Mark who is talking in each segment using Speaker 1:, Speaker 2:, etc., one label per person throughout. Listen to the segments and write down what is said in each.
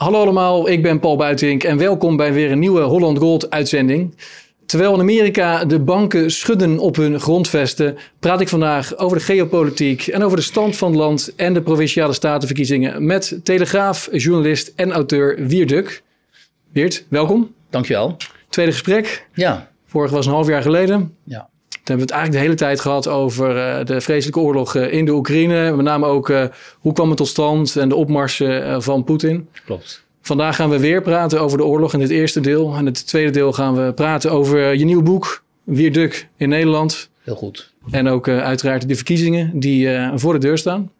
Speaker 1: Hallo allemaal, ik ben Paul Buitink en welkom bij weer een nieuwe Holland Gold uitzending. Terwijl in Amerika de banken schudden op hun grondvesten, praat ik vandaag over de geopolitiek en over de stand van het land en de provinciale statenverkiezingen met telegraaf, journalist en auteur Wiert Duk. Wiert, welkom.
Speaker 2: Dankjewel.
Speaker 1: Tweede gesprek.
Speaker 2: Ja.
Speaker 1: Vorig was een half jaar geleden.
Speaker 2: Ja.
Speaker 1: Hebben we het eigenlijk de hele tijd gehad over uh, de vreselijke oorlog uh, in de Oekraïne. Met name ook uh, hoe kwam het tot stand en de opmars van Poetin.
Speaker 2: Klopt.
Speaker 1: Vandaag gaan we weer praten over de oorlog in dit eerste deel. En in het tweede deel gaan we praten over je nieuwe boek, Wierduk in Nederland.
Speaker 2: Heel goed.
Speaker 1: En ook uiteraard de verkiezingen die voor de deur staan.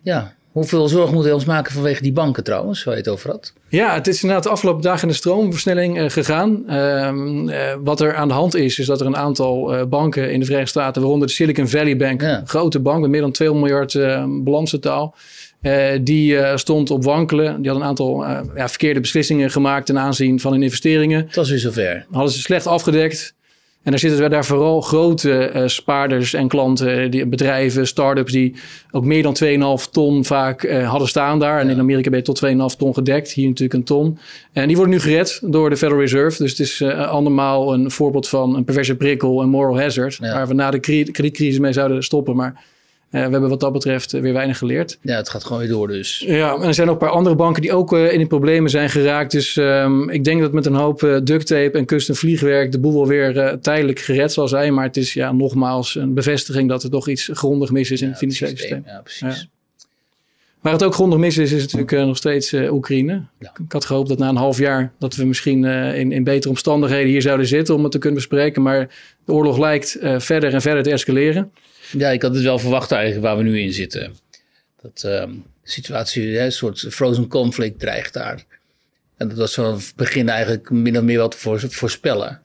Speaker 2: Ja, Hoeveel zorg moeten we ons maken vanwege die banken trouwens, waar je het over had?
Speaker 1: Ja, het is inderdaad de afgelopen dagen in de stroomversnelling uh, gegaan. Uh, uh, wat er aan de hand is, is dat er een aantal banken in de Verenigde Staten, waaronder de Silicon Valley Bank, ja. een grote bank met meer dan 2 miljard balans totaal, die stond op wankelen. Die had een aantal ja, verkeerde beslissingen gemaakt ten aanzien van hun investeringen.
Speaker 2: Het was weer zover.
Speaker 1: Hadden ze slecht afgedekt. En daar zitten daar vooral grote uh, spaarders en klanten, die, bedrijven, start-ups die ook meer dan 2,5 ton vaak uh, hadden staan daar. En in Amerika ben je tot 2,5 ton gedekt, hier natuurlijk een ton. En die worden nu gered door de Federal Reserve. Dus het is uh, andermaal een voorbeeld van een perverse prikkel, een moral hazard, ja. waar we na de kredietcrisis mee zouden stoppen. Maar we hebben wat dat betreft weer weinig geleerd.
Speaker 2: Ja, het gaat gewoon weer door dus.
Speaker 1: Ja, en er zijn ook een paar andere banken die ook uh, in de problemen zijn geraakt. Dus um, ik denk dat met een hoop duct tape en custom vliegwerk de boel wel weer tijdelijk gered zal zijn. Maar het is ja, nogmaals een bevestiging dat er toch iets grondig mis is in
Speaker 2: ja,
Speaker 1: het financiële systeem.
Speaker 2: Ja, precies. Ja.
Speaker 1: Waar het ook grondig mis is, is natuurlijk nog steeds Oekraïne. Ja. Ik had gehoopt dat na een half jaar dat we misschien in, in betere omstandigheden hier zouden zitten om het te kunnen bespreken. Maar de oorlog lijkt verder en verder te escaleren.
Speaker 2: Ja, ik had het wel verwacht eigenlijk waar we nu in zitten. Dat uh, de situatie, een soort frozen conflict dreigt daar. En dat was van het begin eigenlijk min of meer wat voor, voorspellen.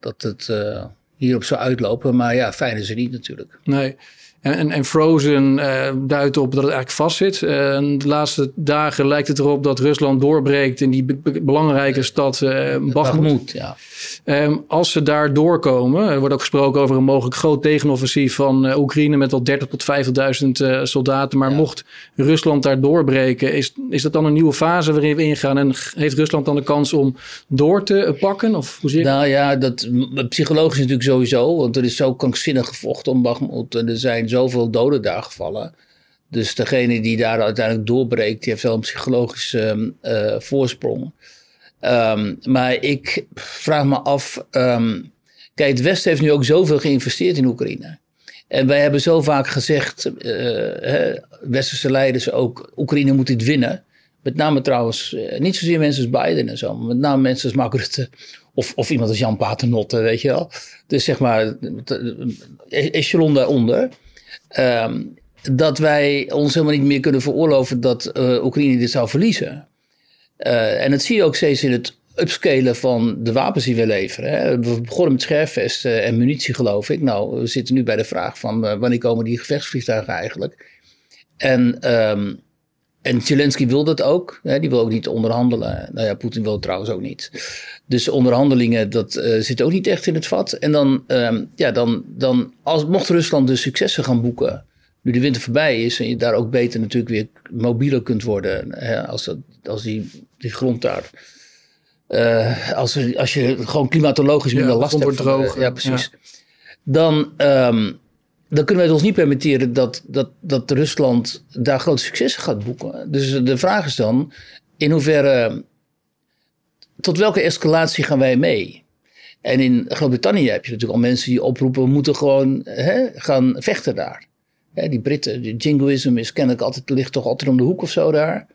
Speaker 2: Dat het uh, hierop zou uitlopen. Maar ja, fijn is het niet natuurlijk.
Speaker 1: Nee. En, en, en Frozen uh, duidt op dat het eigenlijk vastzit. Uh, de laatste dagen lijkt het erop dat Rusland doorbreekt in die be belangrijke stad uh, Bakhmut.
Speaker 2: Ja.
Speaker 1: Um, als ze daar doorkomen, er wordt ook gesproken over een mogelijk groot tegenoffensief van Oekraïne met wel 30 tot 50.000 soldaten. Maar ja. mocht Rusland daar doorbreken, is, is dat dan een nieuwe fase waarin we ingaan? En heeft Rusland dan de kans om door te pakken? Of hoe zie je
Speaker 2: nou ja, dat, psychologisch natuurlijk sowieso, want er is zo krankzinnig gevochten om Bakhmut. En er zijn zoveel doden daar gevallen. Dus degene die daar uiteindelijk doorbreekt, die heeft wel een psychologische uh, voorsprong. Um, maar ik vraag me af. Um, kijk, het Westen heeft nu ook zoveel geïnvesteerd in Oekraïne. En wij hebben zo vaak gezegd, uh, hè, westerse leiders ook, Oekraïne moet dit winnen. Met name trouwens, uh, niet zozeer mensen als Biden en zo, maar met name mensen als Mark Rutte. Of, of iemand als Jan Paternotte, weet je wel. Dus zeg maar, echelon daaronder. Um, dat wij ons helemaal niet meer kunnen veroorloven dat uh, Oekraïne dit zou verliezen. Uh, en dat zie je ook steeds in het upscalen van de wapens die we leveren. Hè. We begonnen met scherfvesten en munitie, geloof ik. Nou, we zitten nu bij de vraag van uh, wanneer komen die gevechtsvliegtuigen eigenlijk? En, um, en Zelensky wil dat ook. Hè. Die wil ook niet onderhandelen. Nou ja, Poetin wil het trouwens ook niet. Dus onderhandelingen, dat uh, zit ook niet echt in het vat. En dan, um, ja, dan, dan als, mocht Rusland dus successen gaan boeken, nu de winter voorbij is en je daar ook beter natuurlijk weer mobieler kunt worden, hè, als, dat, als die, die grond daar. Uh, als, als je gewoon klimatologisch minder
Speaker 1: ja,
Speaker 2: last hebt.
Speaker 1: Wordt droog.
Speaker 2: De, ja, precies. Ja. Dan, um, dan kunnen wij het ons niet permitteren dat, dat, dat Rusland daar grote successen gaat boeken. Dus de vraag is dan, in hoeverre tot welke escalatie gaan wij mee? En in Groot-Brittannië heb je natuurlijk al mensen die oproepen: we moeten gewoon hè, gaan vechten daar. Hè, die Britten, de jingoïsme is kennelijk altijd, ligt toch altijd om de hoek of zo daar.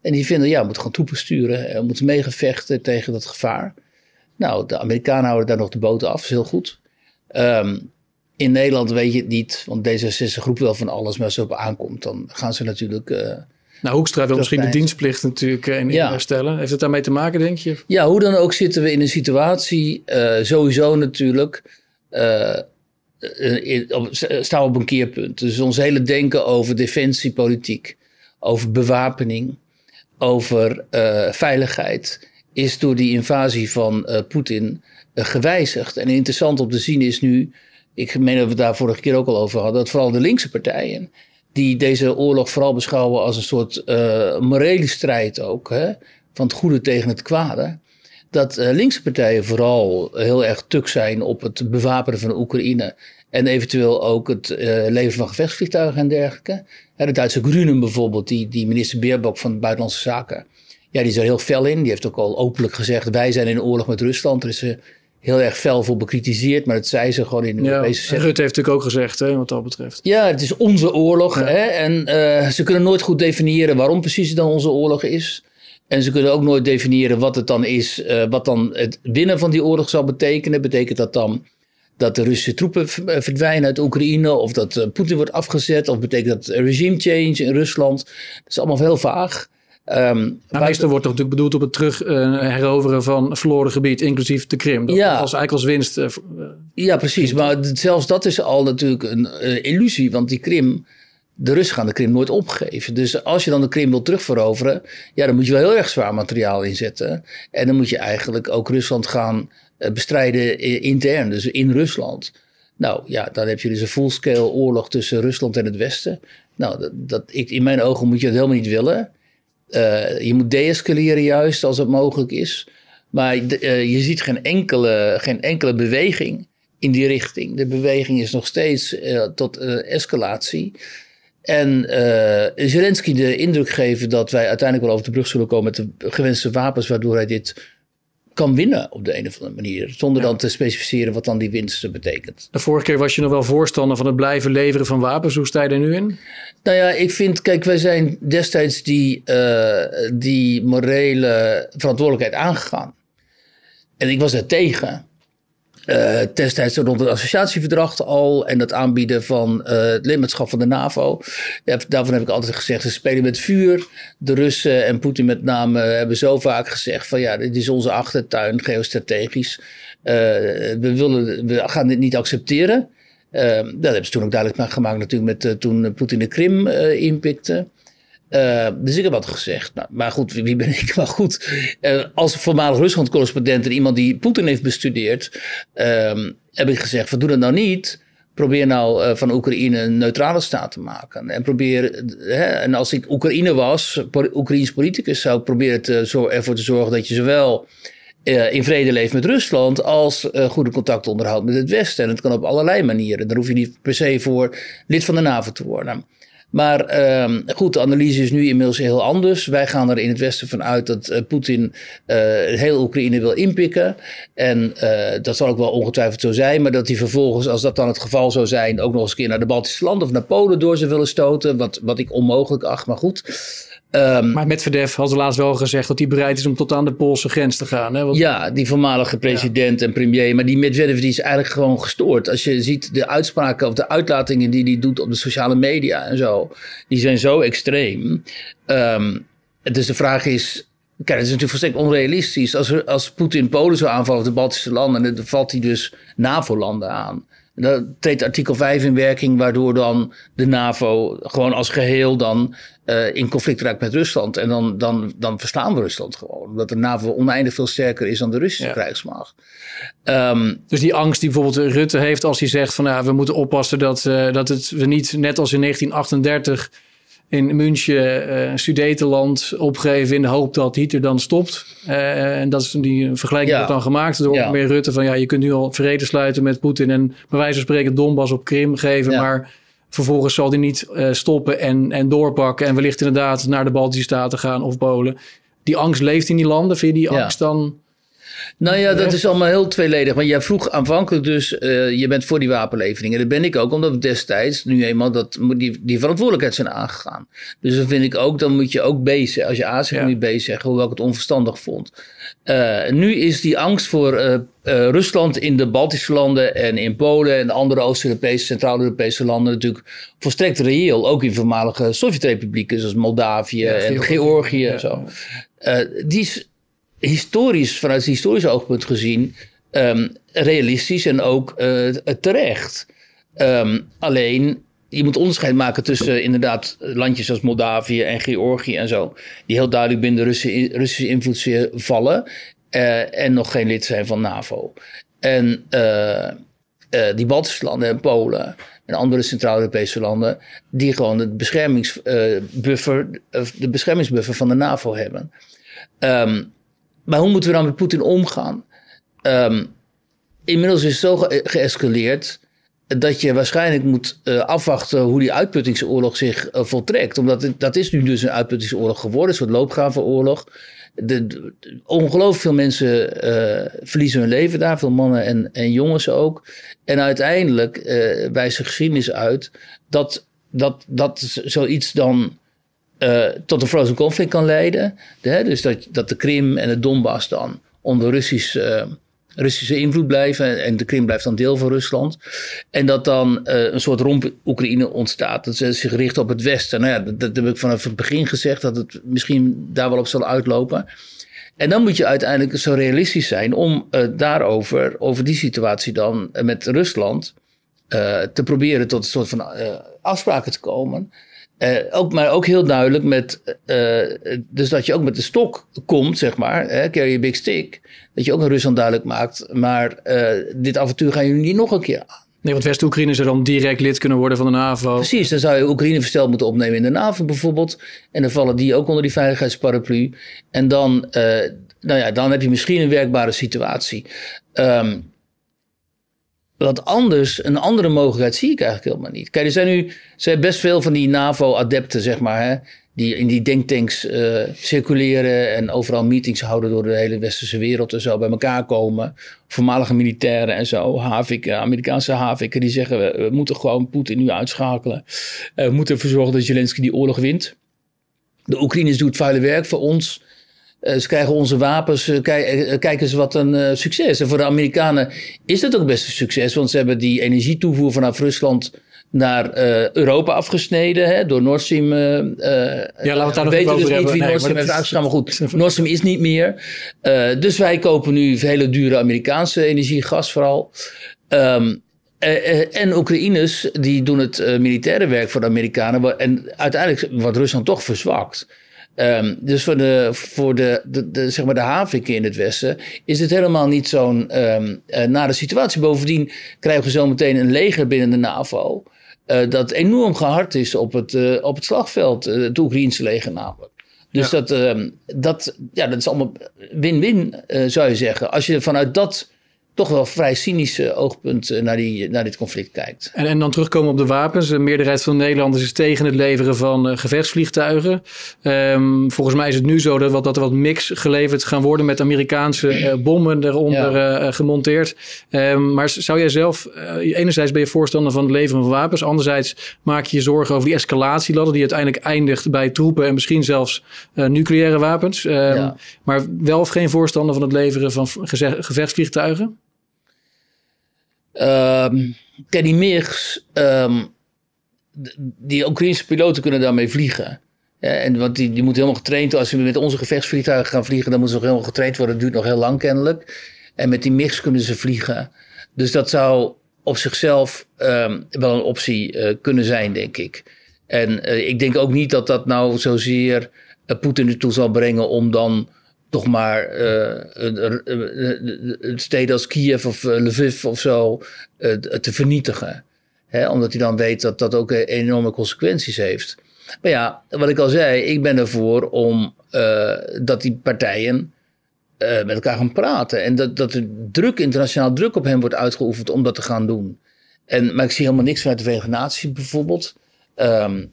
Speaker 2: En die vinden, ja, we moeten gewoon troepen sturen. We moeten meegevechten tegen dat gevaar. Nou, de Amerikanen houden daar nog de boot af, is heel goed. Um, in Nederland weet je het niet, want D66 groep wel van alles, maar als het op aankomt, dan gaan ze natuurlijk. Uh,
Speaker 1: nou, Hoekstra wil misschien de dienstplicht natuurlijk in ja. stellen. Heeft het daarmee te maken, denk je?
Speaker 2: Ja, hoe dan ook zitten we in een situatie, uh, sowieso natuurlijk, in, op, staan we op een keerpunt. Dus ons hele denken over defensiepolitiek, over bewapening, over veiligheid, is door die invasie van Poetin gewijzigd. En interessant om te zien is nu, ik meen dat we het daar vorige keer ook al over hadden, dat vooral de linkse partijen die deze oorlog vooral beschouwen als een soort uh, morele strijd ook. Hè? van het goede tegen het kwade. Dat uh, linkse partijen vooral heel erg tuk zijn op het bewapenen van Oekraïne. En eventueel ook het uh, leveren van gevechtsvliegtuigen en dergelijke. de Duitse Grünen bijvoorbeeld, die, die minister Beerbok van Buitenlandse Zaken. Ja, die is er heel fel in. Die heeft ook al openlijk gezegd: wij zijn in oorlog met Rusland. Er is heel erg fel voor bekritiseerd, maar dat zei ze gewoon in de
Speaker 1: ja,
Speaker 2: Europese
Speaker 1: setting. Rutte heeft natuurlijk ook gezegd, hè, wat dat betreft.
Speaker 2: Ja, het is onze oorlog. Ja. Hè, en uh, ze kunnen nooit goed definiëren waarom precies het dan onze oorlog is. En ze kunnen ook nooit definiëren wat het dan is, uh, wat dan het winnen van die oorlog zal betekenen. Betekent dat dan dat de Russische troepen verdwijnen uit Oekraïne, of dat uh, Poetin wordt afgezet, of betekent dat regime change in Rusland? Dat is allemaal heel vaag.
Speaker 1: Um, nou, meestal wordt toch natuurlijk bedoeld op het terug uh, heroveren van verloren gebied, inclusief de Krim. Dat
Speaker 2: ja.
Speaker 1: als eigenlijk als winst. Uh,
Speaker 2: ja, precies. Maar zelfs dat is al natuurlijk een uh, illusie, want die Krim, de Russen gaan de Krim nooit opgeven. Dus als je dan de Krim wil terugveroveren, ja, dan moet je wel heel erg zwaar materiaal inzetten. En dan moet je eigenlijk ook Rusland gaan bestrijden intern, dus in Rusland. Nou ja, dan heb je dus een full-scale oorlog tussen Rusland en het Westen. Nou, dat, dat, ik, in mijn ogen moet je dat helemaal niet willen. Uh, je moet deescaleren juist als het mogelijk is. Maar de, uh, je ziet geen enkele, geen enkele beweging in die richting. De beweging is nog steeds uh, tot escalatie. En Zelensky de indruk geven dat wij uiteindelijk wel over de brug zullen komen met de gewenste wapens, waardoor hij dit kan winnen op de een of andere manier. Zonder ja. dan te specificeren wat dan die winst betekent.
Speaker 1: De vorige keer was je nog wel voorstander van het blijven leveren van wapens. Hoe sta je er nu in?
Speaker 2: Nou ja, ik vind, kijk, wij zijn destijds die, uh, die morele verantwoordelijkheid aangegaan. En ik was daar tegen. Uh, destijds rond het associatieverdrag al en het aanbieden van uh, het lidmaatschap van de NAVO. Daarvan heb ik altijd gezegd, ze spelen met vuur. De Russen en Poetin met name hebben zo vaak gezegd van ja, dit is onze achtertuin geostrategisch. Uh, we, willen, we gaan dit niet accepteren. dat hebben ze toen ook duidelijk gemaakt natuurlijk met toen Poetin de Krim inpikte. Uh, dus ik heb wat gezegd. Nou, maar goed, wie, ben ik? Maar goed, uh, als voormalig Rusland-correspondent en iemand die Poetin heeft bestudeerd, uh, heb ik gezegd: van doe dat nou niet. Probeer nou uh, van Oekraïne een neutrale staat te maken. En probeer, hè, en als ik Oekraïne was, Oekraïns politicus, zou ik proberen te, ervoor te zorgen dat je zowel in vrede leeft met Rusland als goede contacten onderhoudt met het Westen. En dat kan op allerlei manieren. Daar hoef je niet per se voor lid van de NAVO te worden. Maar uh, goed, de analyse is nu inmiddels heel anders. Wij gaan er in het Westen van uit dat uh, Poetin uh, heel Oekraïne wil inpikken. En uh, dat zal ook wel ongetwijfeld zo zijn. Maar dat hij vervolgens, als dat dan het geval zou zijn, ook nog eens een keer naar de Baltische landen of naar Polen door zou willen stoten. Wat, wat ik onmogelijk acht, maar goed.
Speaker 1: Um, maar Medvedev had laatst wel gezegd dat hij bereid is om tot aan de Poolse grens te gaan. Hè?
Speaker 2: Want... Ja, die voormalige president ja. en premier. Maar die Medvedev die is eigenlijk gewoon gestoord. Als je ziet de uitspraken of de uitlatingen die hij doet op de sociale media en zo. Die zijn zo extreem. Um, dus de vraag is, Kijk, het is natuurlijk volstrekt onrealistisch. Als, als Poetin Polen zou aanvallen of de Baltische landen, dan valt hij dus NAVO-landen aan. Dan treedt artikel 5 in werking, waardoor dan de NAVO gewoon als geheel dan uh, in conflict raakt met Rusland. En dan, dan, dan verstaan we Rusland gewoon. Omdat de NAVO oneindig veel sterker is dan de Russische ja. krijgsmacht.
Speaker 1: Um, dus die angst die bijvoorbeeld Rutte heeft als hij zegt van ja, we moeten oppassen dat, uh, dat het, we niet net als in 1938 in München uh, Sudetenland opgeven in de hoop dat Hitler dan stopt. Uh, en dat is die vergelijking ja. wordt dan gemaakt door ja. meer Rutte van ja, je kunt nu al vrede sluiten met Poetin en bij wijze van spreken Donbass op Krim geven, ja. maar vervolgens zal hij niet uh, stoppen en, en doorpakken en wellicht inderdaad naar de Baltische Staten gaan of Polen. Die angst leeft in die landen. Vind je die angst dan
Speaker 2: nou ja, dat is allemaal heel tweeledig. Want jij vroeg aanvankelijk dus, uh, je bent voor die wapenleveringen. Dat ben ik ook, omdat we destijds nu eenmaal dat, die, die verantwoordelijkheid zijn aangegaan. Dus dan vind ik ook, dan moet je ook B zeggen. Als je A zegt, ja. moet je B zeggen, hoewel ik het onverstandig vond. Uh, nu is die angst voor uh, Rusland in de Baltische landen en in Polen en de andere Oost-Europese, Centraal-Europese landen natuurlijk volstrekt reëel. Ook in voormalige Sovjet-republieken zoals Moldavië ja, en Georgië en zo. die is historisch, vanuit het historische oogpunt gezien, um, realistisch en ook uh, terecht. Um, alleen, je moet onderscheid maken tussen inderdaad landjes als Moldavië en Georgië en zo, die heel duidelijk binnen Russische, Russische invloed vallen uh, en nog geen lid zijn van NAVO. En uh, die Baltische landen en Polen en andere Centraal-Europese landen, die gewoon het beschermingsbuffer, de beschermingsbuffer van de NAVO hebben. Ehm, maar hoe moeten we dan met Poetin omgaan? Ehm, inmiddels is het zo ge- geëscaleerd dat je waarschijnlijk moet eh, afwachten hoe die uitputtingsoorlog zich eh, voltrekt. Omdat het, dat is nu dus een uitputtingsoorlog geworden, een soort loopgravenoorlog. De, de- ongelooflijk veel mensen eh, verliezen hun leven daar, veel mannen en, en jongens ook. En uiteindelijk wijst de geschiedenis uit dat, dat, dat zoiets dan eh, tot een frozen conflict kan leiden. Dus dat, dat de Krim en het Donbass dan onder Russisch, eh, Russische invloed blijven. En de Krim blijft dan deel van Rusland. En dat dan eh, een soort romp Oekraïne ontstaat. Dat ze zich richt op het Westen. Nou ja, dat, dat heb ik vanaf het begin gezegd. Dat het misschien daar wel op zal uitlopen. En dan moet je uiteindelijk zo realistisch zijn om daarover, over die situatie dan met Rusland, te proberen tot een soort van afspraken te komen. Eh, ook, maar ook heel duidelijk met, eh, dus dat je ook met de stok komt, zeg maar, hè, carry a big stick. Dat je ook aan Rusland duidelijk maakt, maar eh, dit avontuur gaan jullie niet nog een keer aan.
Speaker 1: Nee, want West-Oekraïne zou dan direct lid kunnen worden van de NAVO.
Speaker 2: Precies, dan zou je Oekraïne versteld moeten opnemen in de NAVO bijvoorbeeld. En dan vallen die ook onder die veiligheidsparaplu. En dan, eh, nou ja, dan heb je misschien een werkbare situatie. Ehm, wat anders, een andere mogelijkheid zie ik eigenlijk helemaal niet. Kijk, er zijn nu zijn best veel van die NAVO-adepten, zeg maar, hè, die in die denktanks eh, circuleren en overal meetings houden door de hele westerse wereld en zo bij elkaar komen. Voormalige militairen en zo, Havik, Amerikaanse Haviken, die zeggen we, moeten gewoon Poetin nu uitschakelen. Eh, we moeten ervoor zorgen dat Zelensky die oorlog wint. De Oekraïners doen het werk voor ons. Eh, ze krijgen onze wapens. eh, kijk, eh, kijk eens wat een succes. En voor de Amerikanen is dat ook best een succes. Want ze hebben die energietoevoer vanaf Rusland naar Europa afgesneden. Hè, door Nord Stream.
Speaker 1: Ja, laten we het daar nog
Speaker 2: weten
Speaker 1: over
Speaker 2: dus niet
Speaker 1: hebben.
Speaker 2: wie
Speaker 1: Nee,
Speaker 2: Nord Stream heeft uitgestaan. Maar goed, Nord Stream is niet meer. Dus wij kopen nu hele dure Amerikaanse energie, gas vooral. Eh, en Oekraïners die doen het militaire werk voor de Amerikanen. En uiteindelijk wordt Rusland toch verzwakt. Ehm, dus voor de, voor de, de, de, zeg maar de haviken in het Westen is het helemaal niet zo'n ehm eh, nare situatie. Bovendien krijgen we zo meteen een leger binnen de NAVO. eh, dat enorm gehard is op het, eh, op het slagveld. het Oekraïense leger namelijk. Dus dat, ehm, dat, ja, dat is allemaal win-win, zou je zeggen. Als je vanuit dat toch wel vrij cynische oogpunt eh, naar, die, naar dit conflict kijkt.
Speaker 1: En, en dan terugkomen op de wapens. De meerderheid van de Nederlanders is tegen het leveren van eh, gevechtsvliegtuigen. Ehm, volgens mij is het nu zo dat, wat, dat er wat mix geleverd gaan worden met Amerikaanse eh, bommen eronder eh, eh, gemonteerd. Ehm, maar zou jij zelf, eh, enerzijds ben je voorstander van het leveren van wapens, anderzijds maak je je zorgen over die escalatieladder die uiteindelijk eindigt bij troepen en misschien zelfs eh, nucleaire wapens. Ehm,
Speaker 2: Ja.
Speaker 1: Maar wel of geen voorstander van het leveren van gevechtsvliegtuigen?
Speaker 2: Kijk, die MIGs, die Oekraïnse piloten kunnen daarmee vliegen. Ja, en want die, die moeten helemaal getraind Als we met onze gevechtsvliegtuigen gaan vliegen, dan moeten ze helemaal getraind worden. Dat duurt nog heel lang kennelijk. En met die MIGs kunnen ze vliegen. Dus dat zou op zichzelf ehm, wel een optie eh, kunnen zijn, denk ik. En eh, ik denk ook niet dat dat nou zozeer uh, Poetin ertoe zal brengen om dan toch maar een steden als Kiev of uh, Lviv of zo uh, te vernietigen. Hè, omdat hij dan weet dat dat ook enorme consequenties heeft. Maar ja, wat ik al zei, ik ben ervoor om dat die partijen met elkaar gaan praten. En dat, dat er druk, internationaal druk op hen wordt uitgeoefend om dat te gaan doen. En, maar ik zie helemaal niks vanuit de Verenigde Naties bijvoorbeeld. Um,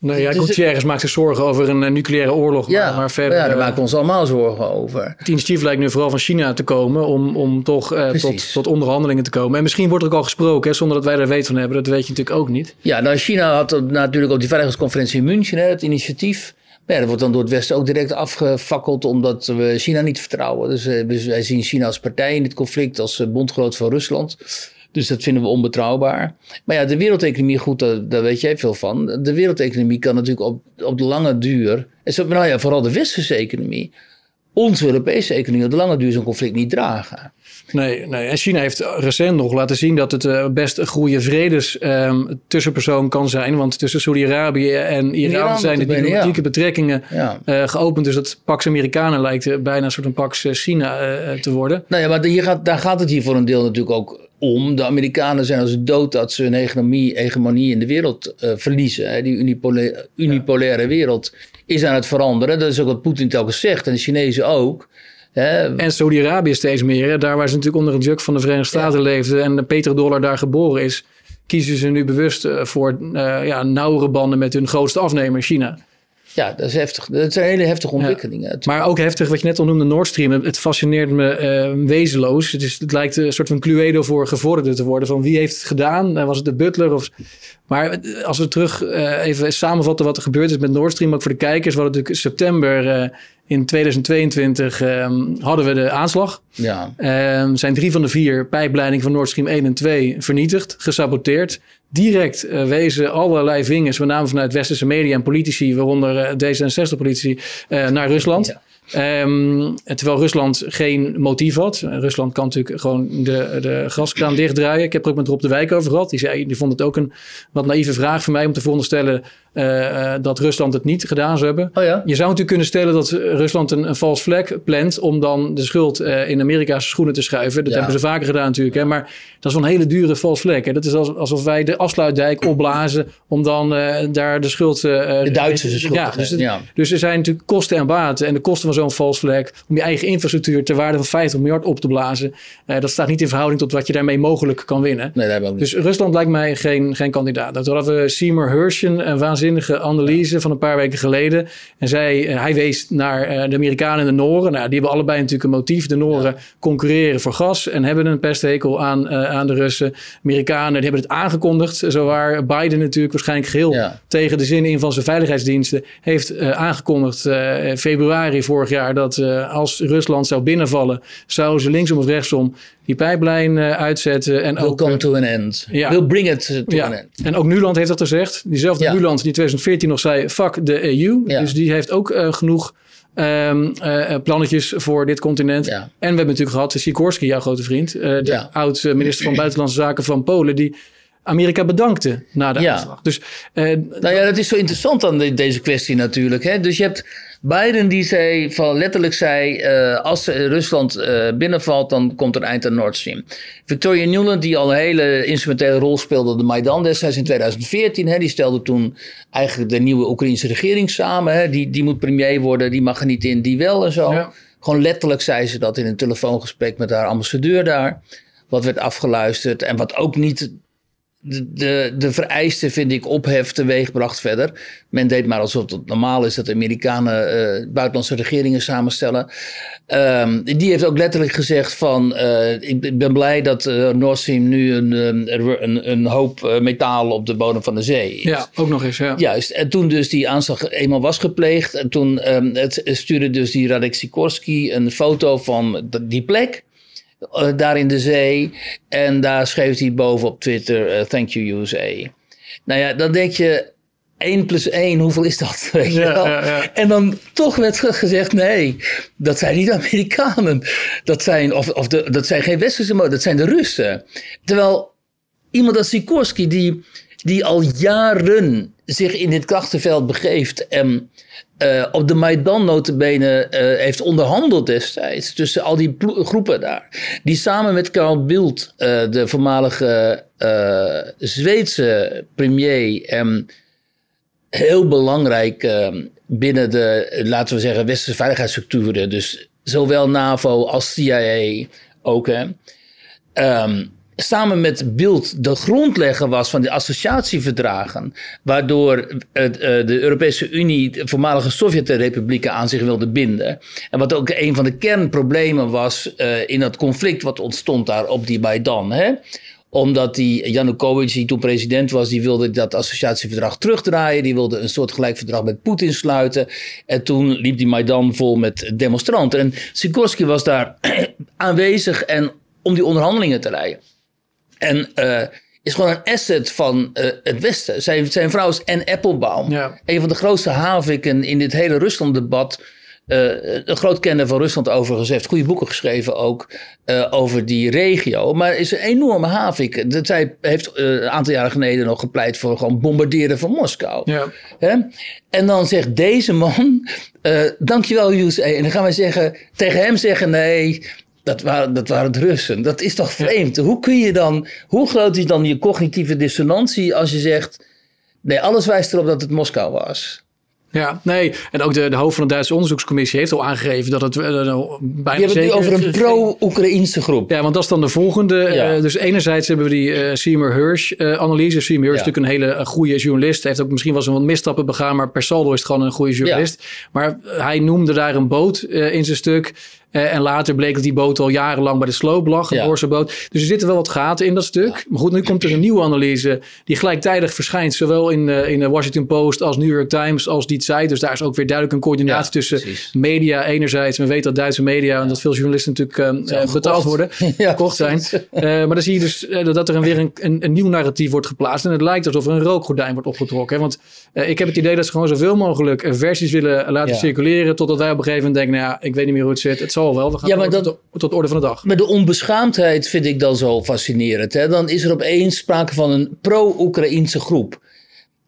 Speaker 1: Nee, ja, Gutierrez maakt zich zorgen over een uh, nucleaire oorlog.
Speaker 2: Ja,
Speaker 1: maar, maar verder,
Speaker 2: ja, daar maken we ons allemaal zorgen over.
Speaker 1: Het initiatief lijkt nu vooral van China te komen om, om toch uh, tot, tot onderhandelingen te komen. En misschien wordt er ook al gesproken, hè, zonder dat wij er weet van hebben. Dat weet je natuurlijk ook niet.
Speaker 2: Ja, nou, China had natuurlijk op die veiligheidsconferentie in München hè, het initiatief. Maar ja, dat wordt dan door het Westen ook direct afgefakkeld omdat we China niet vertrouwen. Dus, dus wij zien China als partij in dit conflict, als bondgenoot van Rusland. Dus dat vinden we onbetrouwbaar. Maar ja, de wereldeconomie, goed, daar, daar, weet jij veel van. De wereldeconomie kan natuurlijk op, op de lange duur. En zo, nou ja, vooral de westerse economie. Onze Europese economie op de lange duur zo'n conflict niet dragen.
Speaker 1: Nee, nee, en China heeft recent nog laten zien dat het uh, best een goede vredes um, tussenpersoon kan zijn. Want tussen Saudi-Arabië en Iran, Iran zijn de diplomatieke ja. betrekkingen ja. Uh, geopend. Dus dat Pax Amerikanen lijkt uh, bijna een soort een Pax China te worden.
Speaker 2: Nou ja, maar hier gaat, daar gaat het hier voor een deel natuurlijk ook om. De Amerikanen zijn als dood dat ze hun hegemonie, hegemonie in de wereld uh, verliezen. Hè. Die unipolaire, unipolaire wereld is aan het veranderen. Dat is ook wat Poetin telkens zegt en de Chinezen ook.
Speaker 1: Hè. En Saudi-Arabië steeds meer. Daar waar ze natuurlijk onder het juk van de Verenigde Staten ja. leefden en de petrodollar daar geboren is, kiezen ze nu bewust uh, voor uh, ja, nauwere banden met hun grootste afnemer, China.
Speaker 2: Ja, dat is heftig. Dat zijn hele heftige ontwikkelingen. Ja.
Speaker 1: Maar ook heftig wat je net al noemde, Nord Stream. Het fascineert me uh, wezenloos. Het, is, het lijkt een soort van Cluedo voor gevorderden te worden. Van wie heeft het gedaan? Was het de butler? Of... Maar als we terug uh, even samenvatten wat er gebeurd is met Nord Stream. Ook voor de kijkers. We hadden natuurlijk september uh, in 2022 um, hadden we de aanslag.
Speaker 2: Ja.
Speaker 1: Um, zijn drie van de vier pijpleidingen van Nord Stream 1 en 2 vernietigd, gesaboteerd. Direct uh, wezen allerlei vingers, met name vanuit westerse media en politici, waaronder uh, D66-politici, uh, naar Rusland. Ja. Um, terwijl Rusland geen motief had. Rusland kan natuurlijk gewoon de, de gaskraan dichtdraaien. Ik heb er ook met Rob de Wijk over gehad. Die, zei, die vond het ook een wat naïeve vraag voor mij om te veronderstellen uh, dat Rusland het niet gedaan zou hebben.
Speaker 2: Oh ja?
Speaker 1: Je zou natuurlijk kunnen stellen dat Rusland een, een vals vlek plant om dan de schuld uh, in Amerika's schoenen te schuiven. Dat ja. hebben ze vaker gedaan natuurlijk. Hè? Maar dat is wel een hele dure vals vlek. Hè? Dat is alsof wij de afsluitdijk opblazen om dan uh, daar de schuld...
Speaker 2: de Duitsers de schuld
Speaker 1: ja, dus, ja. dus er zijn natuurlijk kosten en baten. En de kosten van zo'n vals vlek om je eigen infrastructuur ter waarde van 50 miljard op te blazen. dat staat niet in verhouding tot wat je daarmee mogelijk kan winnen.
Speaker 2: Nee, dat ook
Speaker 1: dus Rusland lijkt mij geen, geen kandidaat. Dat hadden we Seymour Hershon, een waanzinnige analyse van een paar weken geleden. En zij, hij wees naar de Amerikanen en de Noren. Nou, die hebben allebei natuurlijk een motief. De Noren ja. concurreren voor gas en hebben een pesthekel aan, aan de Russen. Amerikanen die hebben het aangekondigd. Zowaar Biden natuurlijk waarschijnlijk geheel ja. tegen de zin in van zijn veiligheidsdiensten heeft aangekondigd februari vorig jaar dat als Rusland zou binnenvallen, zouden ze linksom of rechtsom die pijplijn uh, uitzetten. En
Speaker 2: Will
Speaker 1: ook,
Speaker 2: come to an end.
Speaker 1: Ja.
Speaker 2: Will bring it to
Speaker 1: ja.
Speaker 2: an end.
Speaker 1: En ook Nuland heeft dat gezegd. Diezelfde ja. Nuland die 2014 nog zei, fuck de EU.
Speaker 2: Ja.
Speaker 1: Dus die heeft ook genoeg um, uh, plannetjes voor dit continent.
Speaker 2: Ja.
Speaker 1: En we hebben natuurlijk gehad Sikorski, jouw grote vriend. de oud-minister van Buitenlandse Zaken van Polen... die Amerika bedankte na de aanslag. Dus,
Speaker 2: nou ja, dat is zo interessant aan de, deze kwestie natuurlijk. Hè? Dus je hebt Biden die zei, van letterlijk zei, uh, als Rusland uh, binnenvalt, dan komt er een eind aan Nord Stream. Victoria Nuland, die al een hele instrumentele rol speelde op de Maidan destijds in 2014, hè, die stelde toen eigenlijk de nieuwe Oekraïnse regering samen. Hè, die, die moet premier worden, die mag er niet in, die wel en zo.
Speaker 1: Ja.
Speaker 2: Gewoon letterlijk zei ze dat in een telefoongesprek met haar ambassadeur daar. Wat werd afgeluisterd en wat ook niet de, de, de vereiste, vind ik, ophef teweegbracht verder. Men deed maar alsof het normaal is dat de Amerikanen uh, buitenlandse regeringen samenstellen. Um, die heeft ook letterlijk gezegd van, uh, ik ben blij dat uh, Nord Stream nu een, een, een hoop metaal op de bodem van de zee is.
Speaker 1: Ja, ook nog eens, ja.
Speaker 2: Juist, en toen dus die aanslag eenmaal was gepleegd, en toen um, het, stuurde dus die Radek Sikorski een foto van die plek. Uh, daar in de zee. En daar schreef hij boven op Twitter: uh, Thank you, USA. Nou ja, dan denk je. 1 plus 1, hoeveel is dat? Weet je wel?
Speaker 1: ja, ja.
Speaker 2: En dan toch werd gezegd: nee, dat zijn niet Amerikanen. Dat zijn, of, of de, dat zijn geen westerse motor, dat zijn de Russen. Terwijl iemand als Sikorski, die, die al jaren zich in dit krachtenveld begeeft en uh, op de Maidan notabene uh, heeft onderhandeld destijds tussen al die groepen daar. Die samen met Carl Bildt, uh, de voormalige Zweedse premier en heel belangrijk binnen de, laten we zeggen, westerse veiligheidsstructuren. Dus zowel NAVO als CIA ook. Hè. Um, samen met Bild de grondlegger was van de associatieverdragen, waardoor het, uh, de Europese Unie de voormalige Sovjetrepublieken aan zich wilde binden. En wat ook een van de kernproblemen was uh, in dat conflict wat ontstond daar op die Maidan. Hè? Omdat die Janukovic, die toen president was, die wilde dat associatieverdrag terugdraaien. Die wilde een soort gelijk verdrag met Poetin sluiten. En toen liep die Maidan vol met demonstranten. En Sikorski was daar aanwezig en om die onderhandelingen te leiden. En uh, is gewoon een asset van uh, het Westen. Zijn, zijn vrouw is Anne Applebaum.
Speaker 1: Ja.
Speaker 2: Een van de grootste haviken in dit hele Rusland-debat. Uh, een groot kenner van Rusland overigens heeft goede boeken geschreven ook uh, over die regio. Maar is een enorme havik. Dat zij heeft uh, een aantal jaren geleden nog gepleit voor gewoon bombarderen van Moskou.
Speaker 1: Ja.
Speaker 2: Hè? En dan zegt deze man, dankjewel USA. En dan gaan wij zeggen, tegen hem zeggen nee, Dat waren, dat waren de Russen. Dat is toch vreemd? Hoe kun je dan, hoe groot is dan je cognitieve dissonantie als je zegt, nee, alles wijst erop dat het Moskou was?
Speaker 1: Ja, nee. En ook de, de hoofd van de Duitse onderzoekscommissie heeft al aangegeven dat het uh, bijna
Speaker 2: Je hebt het over een pro-Oekraïnse groep.
Speaker 1: Ja, want dat is dan de volgende. Ja. Uh, dus enerzijds hebben we die uh, Seymour Hirsch-analyse. Seymour Hirsch is natuurlijk een hele goede journalist. Hij heeft ook misschien wel eens wat misstappen begaan, maar per saldo is het gewoon een goede journalist. Ja. Maar hij noemde daar een boot in zijn stuk. Uh, en later bleek dat die boot al jarenlang bij de sloop lag, een ja. boot. Dus er zitten wel wat gaten in dat stuk. Ja. Maar goed, nu komt er een nieuwe analyse die gelijktijdig verschijnt. Zowel in, uh, in de Washington Post als New York Times als die site. Dus daar is ook weer duidelijk een coördinatie ja, tussen precies. media enerzijds. We weten dat Duitse media en dat veel journalisten natuurlijk uh, betaald worden, gekocht zijn. maar dan zie je dus dat er een, weer een, een, een, nieuw narratief wordt geplaatst. En het lijkt alsof er een rookgordijn wordt opgetrokken. Hè? Want ik heb het idee dat ze gewoon zoveel mogelijk versies willen laten circuleren. Totdat wij op een gegeven moment denken, nou ja, ik weet niet meer hoe het zit. Het zal wel. We gaan
Speaker 2: ja, maar dat,
Speaker 1: tot, tot orde van de dag.
Speaker 2: Maar de onbeschaamdheid vind ik dan zo fascinerend. Hè? Dan is er opeens sprake van een pro-Oekraïnse groep.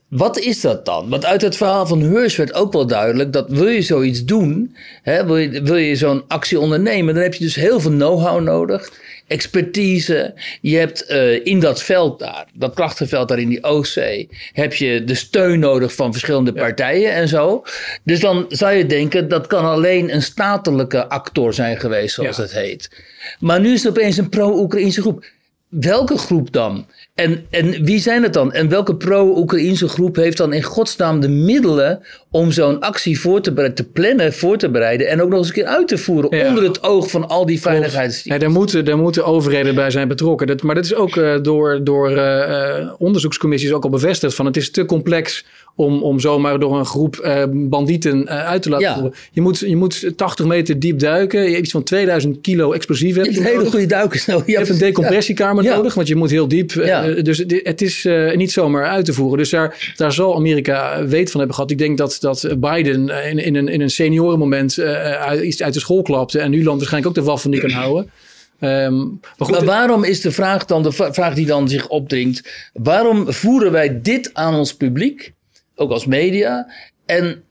Speaker 2: Wat is dat dan? Want uit het verhaal van Heurs werd ook wel duidelijk dat wil je zoiets doen, hè, wil je, wil je zo'n actie ondernemen, dan heb je dus heel veel know-how nodig, expertise. Je hebt uh, in dat veld daar, dat krachtenveld daar in die Oostzee, heb je de steun nodig van verschillende ja. partijen en zo. Dus dan zou je denken dat kan alleen een statelijke actor zijn geweest, zoals ja. het heet. Maar nu is het opeens een pro-Oekraïnse groep. Welke groep dan? En, en wie zijn het dan? En welke pro-Oekraïnse groep heeft dan in godsnaam de middelen om zo'n actie voor te, te plannen, voor te bereiden en ook nog eens een keer uit te voeren ja. onder het oog van al die veiligheidsdiensten?
Speaker 1: Ja, daar, moeten, daar moeten overheden bij zijn betrokken. Dat, maar dat is ook uh, door, door uh, onderzoekscommissies ook al bevestigd van het is te complex om, om zomaar door een groep uh, bandieten uit te laten ja. voeren. Je moet, je moet 80 meter diep duiken. Je hebt iets van 2000 kilo explosieven.
Speaker 2: Je hebt hele goede duikers nodig.
Speaker 1: Je, je hebt een decompressiekamer nodig, want je moet heel diep. Uh, dus het is niet zomaar uit te voeren. Dus daar, daar zal Amerika weet van hebben gehad. Ik denk dat, dat Biden in, in, een, in een seniorenmoment uit, iets uit de school klapte. En nu land waarschijnlijk ook de waffen niet kan houden.
Speaker 2: Um, maar, goed, maar, waarom is de vraag dan, de vraag die dan zich opdringt, waarom voeren wij dit aan ons publiek? ook als media. En,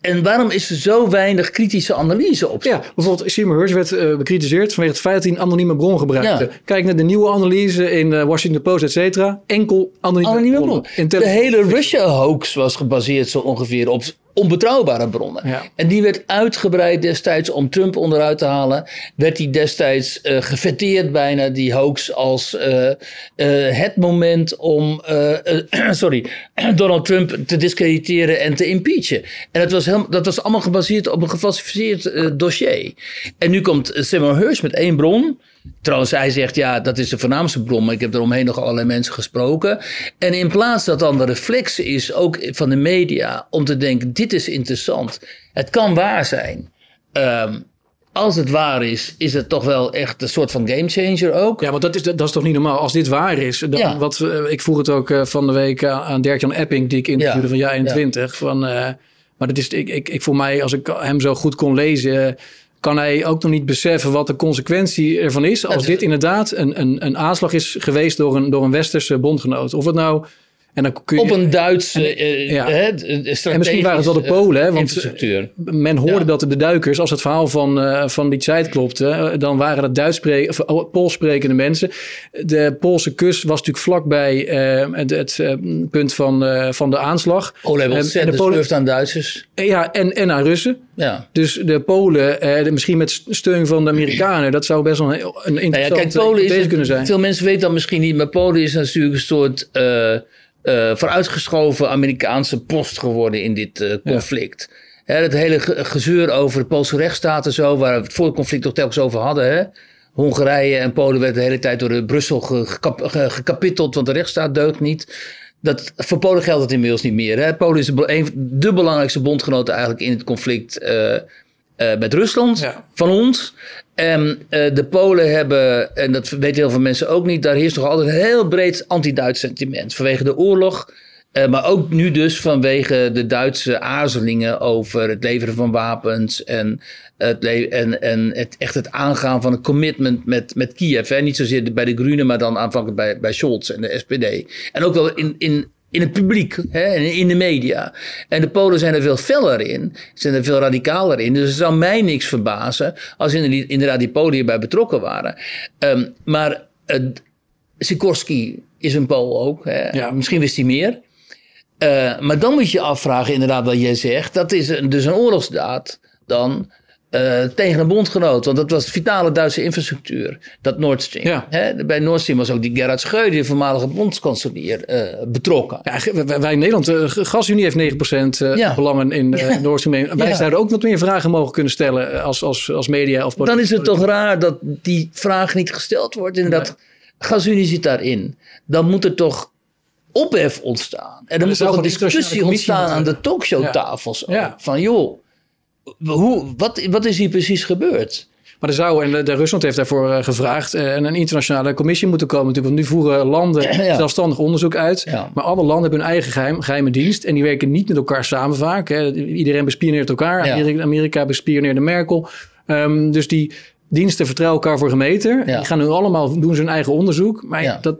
Speaker 2: en waarom is er zo weinig kritische analyse op?
Speaker 1: Ja, bijvoorbeeld Seymour Hersh werd uh, bekritiseerd vanwege het feit dat hij een anonieme bron gebruikte. Ja. Kijk naar de nieuwe analyse in uh, Washington Post, et cetera. Enkel anonieme,
Speaker 2: anonieme bron. De hele Russia-hoax was gebaseerd zo ongeveer op onbetrouwbare bronnen. Ja. En die werd uitgebreid destijds om Trump onderuit te halen. Werd die destijds uh, gefeteerd bijna, die hoax, als uh, uh, het moment om sorry, Donald Trump te discrediteren en te impeachen. En dat was, dat was allemaal gebaseerd op een gefalsificeerd dossier. En nu komt Seymour Hersh met één bron. Trouwens, hij zegt ja, dat is de voornaamste bron, maar ik heb eromheen nog allerlei mensen gesproken. En in plaats dat dan de reflex is, ook van de media, om te denken: dit is interessant, het kan waar zijn. Um, als het waar is, is het toch wel echt een soort van gamechanger ook.
Speaker 1: Ja, want dat is, dat is toch niet normaal. Als dit waar is, dan ja. wat, ik vroeg het ook van de week aan Dirk-Jan Epping, die ik interviewde ja. van jaar 21. Ja. Van, uh, maar dat is, ik, ik, ik, voor mij, als ik hem zo goed kon lezen kan hij ook nog niet beseffen wat de consequentie ervan is. Als dit inderdaad een, een, een aanslag is geweest door een, door een westerse bondgenoot. Of het nou. En dan kun je,
Speaker 2: op een Duitse.
Speaker 1: En, ja. hè, en misschien waren het wel de Polen. Hè, want men hoorde ja. dat de duikers, als het verhaal van, uh, van die tijd klopte, dan waren het Duits of oh, Pools sprekende mensen. De Poolse kust was natuurlijk vlakbij uh, het, het uh, punt van, van de aanslag.
Speaker 2: Oh, hebben ontzettend de Polen aan Duitsers.
Speaker 1: Ja, en, en aan Russen.
Speaker 2: Ja.
Speaker 1: Dus de Polen, eh, misschien met steun van de Amerikanen, dat zou best wel een, een interessante nou ja, kijk, Polen is kunnen zijn.
Speaker 2: Veel mensen weten dat misschien niet, maar Polen is natuurlijk een soort uh, uh, vooruitgeschoven Amerikaanse post geworden in dit uh, conflict. Ja. Hè, het hele gezeur over de Poolse rechtsstaat en zo, waar we het voor het conflict toch telkens over hadden. Hè? Hongarije en Polen werden de hele tijd door de Brussel gekapitteld, want de rechtsstaat deugt niet. Dat, voor Polen geldt het inmiddels niet meer. Hè? Polen is de, een, de belangrijkste bondgenoten eigenlijk in het conflict uh, uh, met Rusland ja. van ons. En uh, de Polen hebben, en dat weten heel veel mensen ook niet, daar heerst toch altijd een heel breed anti-Duits sentiment. Vanwege de oorlog, uh, maar ook nu dus vanwege de Duitse aarzelingen over het leveren van wapens en het, en, en het, echt het aangaan van een commitment met, met Kiev. Hè? Niet zozeer bij de Groenen, maar dan aanvankelijk bij, bij Scholz en de SPD. En ook wel in, in in het publiek, hè, in de media. En de Polen zijn er veel feller in, zijn er veel radicaler in. Dus het zou mij niks verbazen als inderdaad die Polen hierbij betrokken waren. Um, maar uh, Sikorski is een Pool ook. Hè. Ja. Misschien wist hij meer. Uh, maar dan moet je afvragen, inderdaad, wat jij zegt. Dat is dus een oorlogsdaad dan uh, tegen een bondgenoot. Want dat was vitale Duitse infrastructuur, dat Nord Stream. Ja. bij Nord Stream was ook die Gerhard Schreuder, de voormalige bondskanselier, uh, betrokken.
Speaker 1: Ja, wij in Nederland, de GasUnie heeft 9% ja. belangen in Nord Stream. Wij zouden ook wat meer vragen mogen kunnen stellen als, als, als media of
Speaker 2: Dan is het toch raar dat die vraag niet gesteld wordt. Inderdaad, nee. GasUnie zit daarin. Dan moet er toch ophef ontstaan. En dan moet er een discussie ontstaan aan de talkshowtafels. Van joh, hoe, wat, wat is hier precies gebeurd?
Speaker 1: Maar er zou, en de, Rusland heeft daarvoor uh, gevraagd, uh, een internationale commissie moeten komen. Natuurlijk, want nu voeren landen zelfstandig onderzoek uit. Maar alle landen hebben hun eigen geheim, geheime dienst. En die werken niet met elkaar samen vaak. Hè. Iedereen bespioneert elkaar. Amerika, Amerika bespioneerde Merkel. Um, dus die diensten vertrouwen elkaar voor gemeten. Die gaan nu allemaal doen ze hun eigen onderzoek. Maar dat,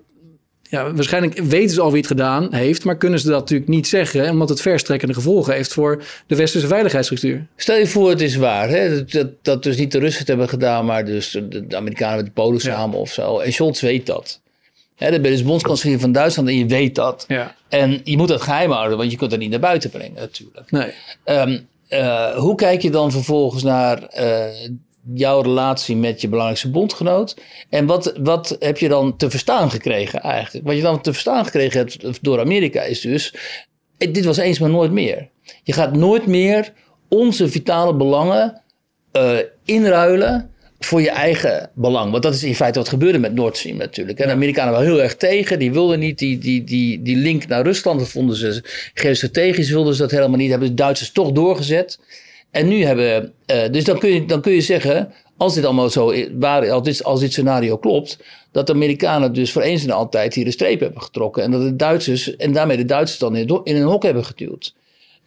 Speaker 1: ja, waarschijnlijk weten ze al wie het gedaan heeft, maar kunnen ze dat natuurlijk niet zeggen, omdat het verstrekkende gevolgen heeft voor de westerse veiligheidsstructuur.
Speaker 2: Stel je voor, het is waar, hè? Dat, dat, dus niet de Russen het hebben gedaan, maar dus de, Amerikanen met de Polen samen of zo. En Scholz weet dat. Hè, dan ben je dus bondskanselier van Duitsland en je weet dat. Ja. En je moet dat geheim houden, want je kunt het niet naar buiten brengen natuurlijk. Nee. Um, uh, hoe kijk je dan vervolgens naar uh, jouw relatie met je belangrijkste bondgenoot. En wat, wat heb je dan te verstaan gekregen eigenlijk? Wat je dan te verstaan gekregen hebt door Amerika is dus... Dit was eens maar nooit meer. Je gaat nooit meer onze vitale belangen uh, inruilen voor je eigen belang. Want dat is in feite wat gebeurde met Nord Stream natuurlijk. En de Amerikanen waren heel erg tegen. Die wilden niet die, die, die, die link naar Rusland. Dat vonden ze geostrategisch wilden ze dat helemaal niet. Hebben de Duitsers toch doorgezet. En nu hebben, uh, dus dan kun, je, dan kun je zeggen, als dit allemaal zo waar, als dit, als dit scenario klopt, dat de Amerikanen dus voor eens en altijd hier de streep hebben getrokken. En dat de Duitsers, en daarmee de Duitsers dan in, in een hok hebben geduwd.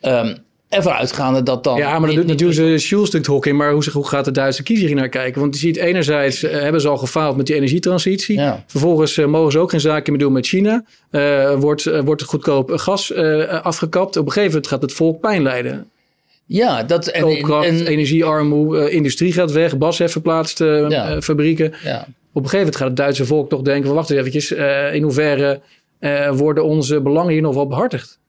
Speaker 2: Um, en vooruitgaande dat dan.
Speaker 1: Ja, maar dan doet natuurlijk Schulz stuk hok in. Maar hoe, hoe gaat de Duitse kiezer hier naar kijken? Want je ziet, enerzijds uh, hebben ze al gefaald met die energietransitie. Ja. Vervolgens uh, mogen ze ook geen zaken meer doen met China. Uh, wordt, wordt goedkoop gas afgekapt. Op een gegeven moment gaat het volk pijn lijden.
Speaker 2: Ja, dat
Speaker 1: en, en energiearmoede, uh, industrie gaat weg, Bas heeft verplaatst uh, fabrieken. Ja. Op een gegeven moment gaat het Duitse volk toch denken: wacht eens eventjes, in hoeverre worden onze belangen hier nog wel behartigd?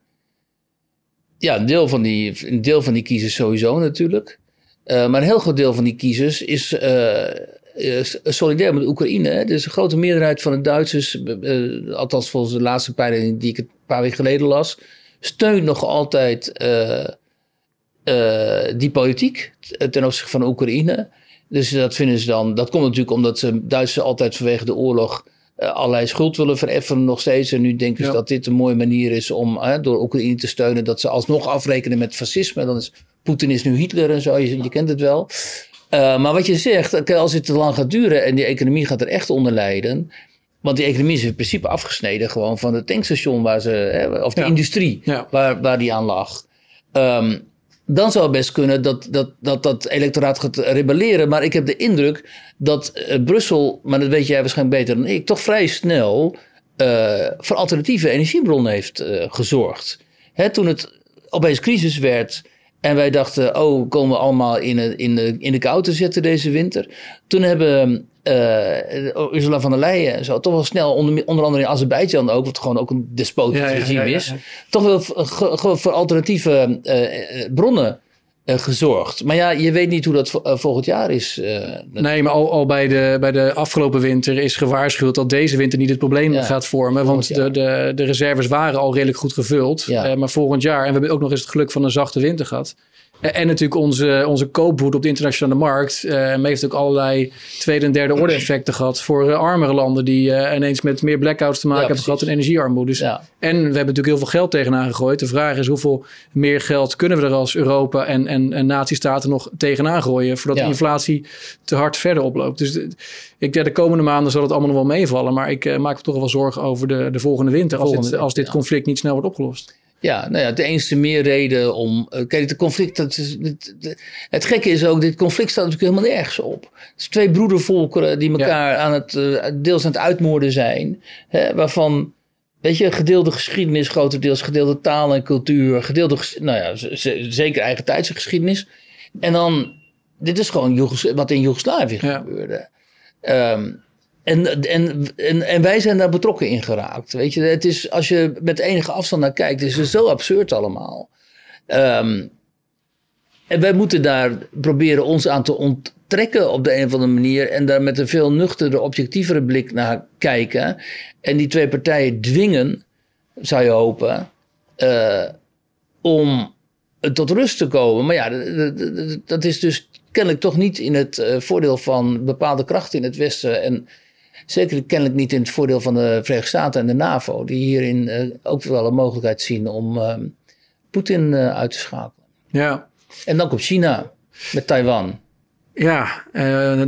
Speaker 2: Ja, een deel van die, een deel van die kiezers sowieso natuurlijk. maar een heel groot deel van die kiezers is solidair met Oekraïne. Dus een grote meerderheid van de Duitsers, althans volgens de laatste peiling die ik een paar weken geleden las, steunt nog altijd die politiek ten opzichte van Oekraïne. Dus dat vinden ze dan. Dat komt natuurlijk omdat ze Duitsers altijd vanwege de oorlog uh, allerlei schuld willen vereffenen nog steeds. En nu denken ze dat dit een mooie manier is om uh, door Oekraïne te steunen. Dat ze alsnog afrekenen met fascisme. Dan is Poetin is nu Hitler en zo. Je, je kent het wel. maar wat je zegt, als het te lang gaat duren en die economie gaat er echt onder lijden. Want die economie is in principe afgesneden gewoon van het tankstation waar ze, of de industrie waar, waar die aan lag. Um, dan zou het best kunnen dat dat, dat dat electoraat gaat rebelleren. Maar ik heb de indruk dat uh, Brussel, maar dat weet jij waarschijnlijk beter dan ik, toch vrij snel uh, voor alternatieve energiebronnen heeft uh, gezorgd. Hè, toen het opeens crisis werd en wij dachten, oh, komen we allemaal in de, in, de, in de kou te zitten deze winter. Toen hebben uh, Ursula van der Leyen en zo, toch wel snel, onder, onder andere in Azerbeidzjan ook, wat gewoon ook een despotisch regime is, toch wel voor alternatieve uh, bronnen gezorgd. Maar ja, je weet niet hoe dat volgend jaar is.
Speaker 1: nee, maar al, al, bij, de, bij de afgelopen winter is gewaarschuwd dat deze winter niet het probleem gaat vormen. Want de, de, de reserves waren al redelijk goed gevuld. maar volgend jaar, en we hebben ook nog eens het geluk van een zachte winter gehad. En natuurlijk onze, onze koopwoede op de internationale markt. Uh, heeft ook allerlei tweede en derde orde effecten gehad voor uh, armere landen die uh, ineens met meer blackouts te maken hebben gehad en energiearmoede. Dus, En we hebben natuurlijk heel veel geld tegenaan gegooid. De vraag is hoeveel meer geld kunnen we er als Europa en, en, en natiestaten nog tegenaan gooien voordat de inflatie te hard verder oploopt. Dus ik denk de komende maanden zal het allemaal nog wel meevallen. Maar ik maak me toch wel zorgen over de, de volgende winter als, dit, als dit conflict niet snel wordt opgelost.
Speaker 2: Ja, nou ja, de enige meer reden om. Uh, kijk, het conflict. Dat is, het, het, gekke is ook, dit conflict staat natuurlijk helemaal nergens op. Het is twee broedervolkeren die elkaar aan het, uh, deels aan het uitmoorden zijn. Hè, waarvan weet je, gedeelde geschiedenis, grotendeels gedeelde taal en cultuur, gedeelde, nou ja, zeker eigen tijdse geschiedenis. En dan, dit is gewoon wat in Joegoslavië gebeurde. Um, en, en, en, wij zijn daar betrokken in geraakt. Weet je, het is, als je met enige afstand naar kijkt, is het zo absurd allemaal. Um, en wij moeten daar proberen ons aan te onttrekken op de een of andere manier. En daar met een veel nuchtere, objectievere blik naar kijken. En die twee partijen dwingen, zou je hopen, uh, om tot rust te komen. Maar ja, dat is dus kennelijk toch niet in het uh, voordeel van bepaalde krachten in het Westen. En zeker kennelijk niet in het voordeel van de Verenigde Staten en de NAVO. Die hierin uh, ook wel een mogelijkheid zien om Poetin uit te schakelen.
Speaker 1: Ja.
Speaker 2: En dan komt China met Taiwan.
Speaker 1: Ja,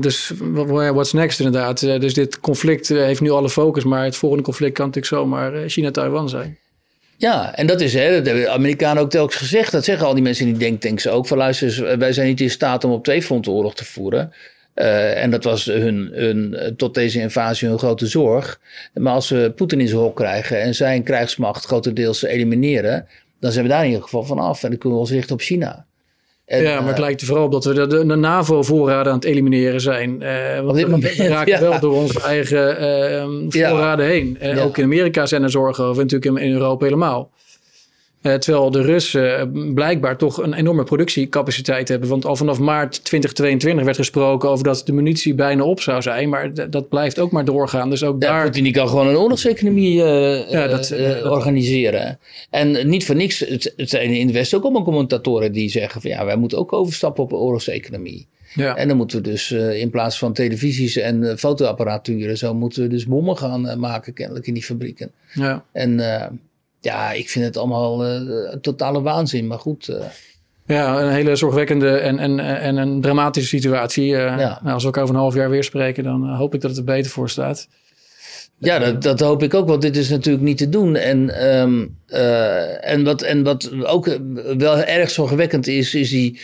Speaker 1: dus what's next inderdaad. Dus dit conflict heeft nu alle focus, maar het volgende conflict kan natuurlijk zomaar China-Taiwan zijn.
Speaker 2: Ja, en dat is, hè, dat hebben de Amerikanen ook telkens gezegd. Dat zeggen al die mensen in die denktanks ook. Van luister, wij zijn niet in staat om op twee fronten oorlog te voeren. En dat was hun, hun, tot deze invasie hun grote zorg. Maar als we Poetin in zijn hok krijgen en zijn krijgsmacht grotendeels elimineren, dan zijn we daar in ieder geval van af. En dan kunnen we ons richten op China
Speaker 1: ja, maar het lijkt er vooral op dat we de, de, de NAVO-voorraden aan het elimineren zijn. Uh, want we raken wel door onze eigen uh, voorraden heen. Uh, Ook in Amerika zijn er zorgen over, natuurlijk in, in Europa helemaal. Uh, terwijl de Russen blijkbaar toch een enorme productiecapaciteit hebben. Want al vanaf maart 2022 werd gesproken over dat de munitie bijna op zou zijn. Maar dat blijft ook maar doorgaan. Dus ook
Speaker 2: ja,
Speaker 1: daar...
Speaker 2: Poetin kan gewoon een oorlogseconomie uh, ja, dat, uh, organiseren. En niet voor niks, het, het zijn in het Westen ook allemaal commentatoren die zeggen van ja, wij moeten ook overstappen op een oorlogseconomie. Ja. En dan moeten we dus in plaats van televisies en fotoapparaturen, zo moeten we dus bommen gaan maken kennelijk in die fabrieken.
Speaker 1: Ja.
Speaker 2: En ja, ik vind het allemaal uh, totale waanzin, maar goed. Uh.
Speaker 1: Ja, een hele zorgwekkende en, en, en een dramatische situatie. Uh, ja. nou, als we elkaar over een half jaar weer spreken, dan hoop ik dat het er beter voor staat.
Speaker 2: Ja, dat, dat hoop ik ook, want dit is natuurlijk niet te doen. En, um, en, wat, en wat ook wel erg zorgwekkend is, is die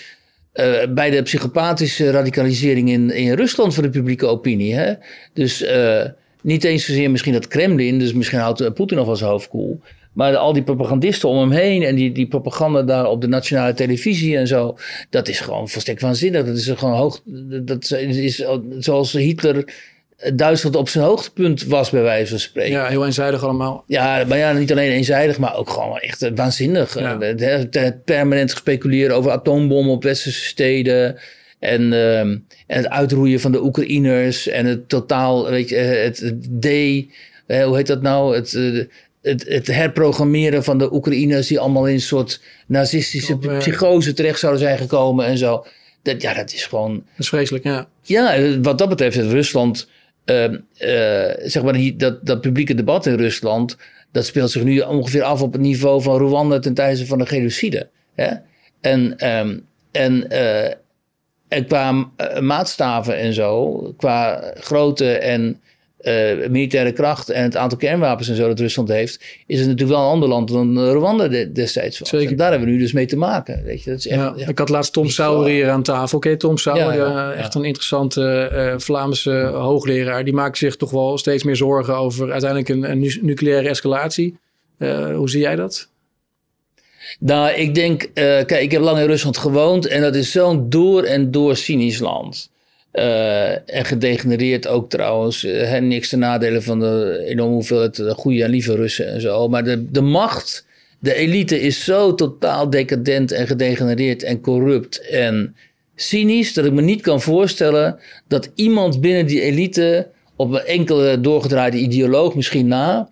Speaker 2: bij de psychopathische radicalisering in, in Rusland van de publieke opinie. Hè? Dus niet eens zozeer misschien dat Kremlin, dus misschien houdt Poetin nog wel zijn hoofd koel. Maar al die propagandisten om hem heen en die, die propaganda daar op de nationale televisie en zo, dat is gewoon volstrekt waanzinnig. Dat is gewoon hoog. Dat is zoals Hitler Duitsland op zijn hoogtepunt was, bij wijze van spreken.
Speaker 1: Ja, heel eenzijdig allemaal.
Speaker 2: Ja, maar ja, niet alleen eenzijdig, maar ook gewoon echt waanzinnig. Ja. Het, permanent gespeculeerd over atoombommen op westerse steden. En, uh, en het uitroeien van de Oekraïners. En het totaal, weet je, het, D. hoe heet dat nou? Het, het, het, herprogrammeren van de Oekraïners die allemaal in een soort nazistische Op, psychose terecht zouden zijn gekomen en zo. Dat, ja, dat is gewoon. Dat
Speaker 1: is vreselijk, ja.
Speaker 2: Ja, wat dat betreft heeft Rusland, uh, uh, zeg maar, dat, dat publieke debat in Rusland, dat speelt zich nu ongeveer af op het niveau van Rwanda ten tijde van de genocide. Hè? En, um, en, uh, en qua maatstaven en zo, qua grootte en uh, militaire kracht en het aantal kernwapens en zo dat Rusland heeft, is het natuurlijk wel een ander land dan Rwanda destijds was. Zeker. En daar hebben we nu dus mee te maken. Weet je, dat is echt,
Speaker 1: ja, ik had laatst Tom Sauer hier aan tafel. Oké, Tom Sauer, ja, echt een interessante uh, Vlaamse hoogleraar. Die maakt zich toch wel steeds meer zorgen over uiteindelijk een, een nucleaire escalatie. Uh, hoe zie jij dat?
Speaker 2: Nou, ik denk, kijk, ik heb lang in Rusland gewoond en dat is zo'n door en door cynisch land. Uh, en gedegenereerd ook trouwens. Uh, niks te nadelen van de enorme hoeveelheid eh, goede en lieve Russen en zo. Maar de, de macht, de elite is zo totaal decadent en gedegenereerd en corrupt en cynisch... dat ik me niet kan voorstellen dat iemand binnen die elite... op een enkele doorgedraaide ideoloog misschien na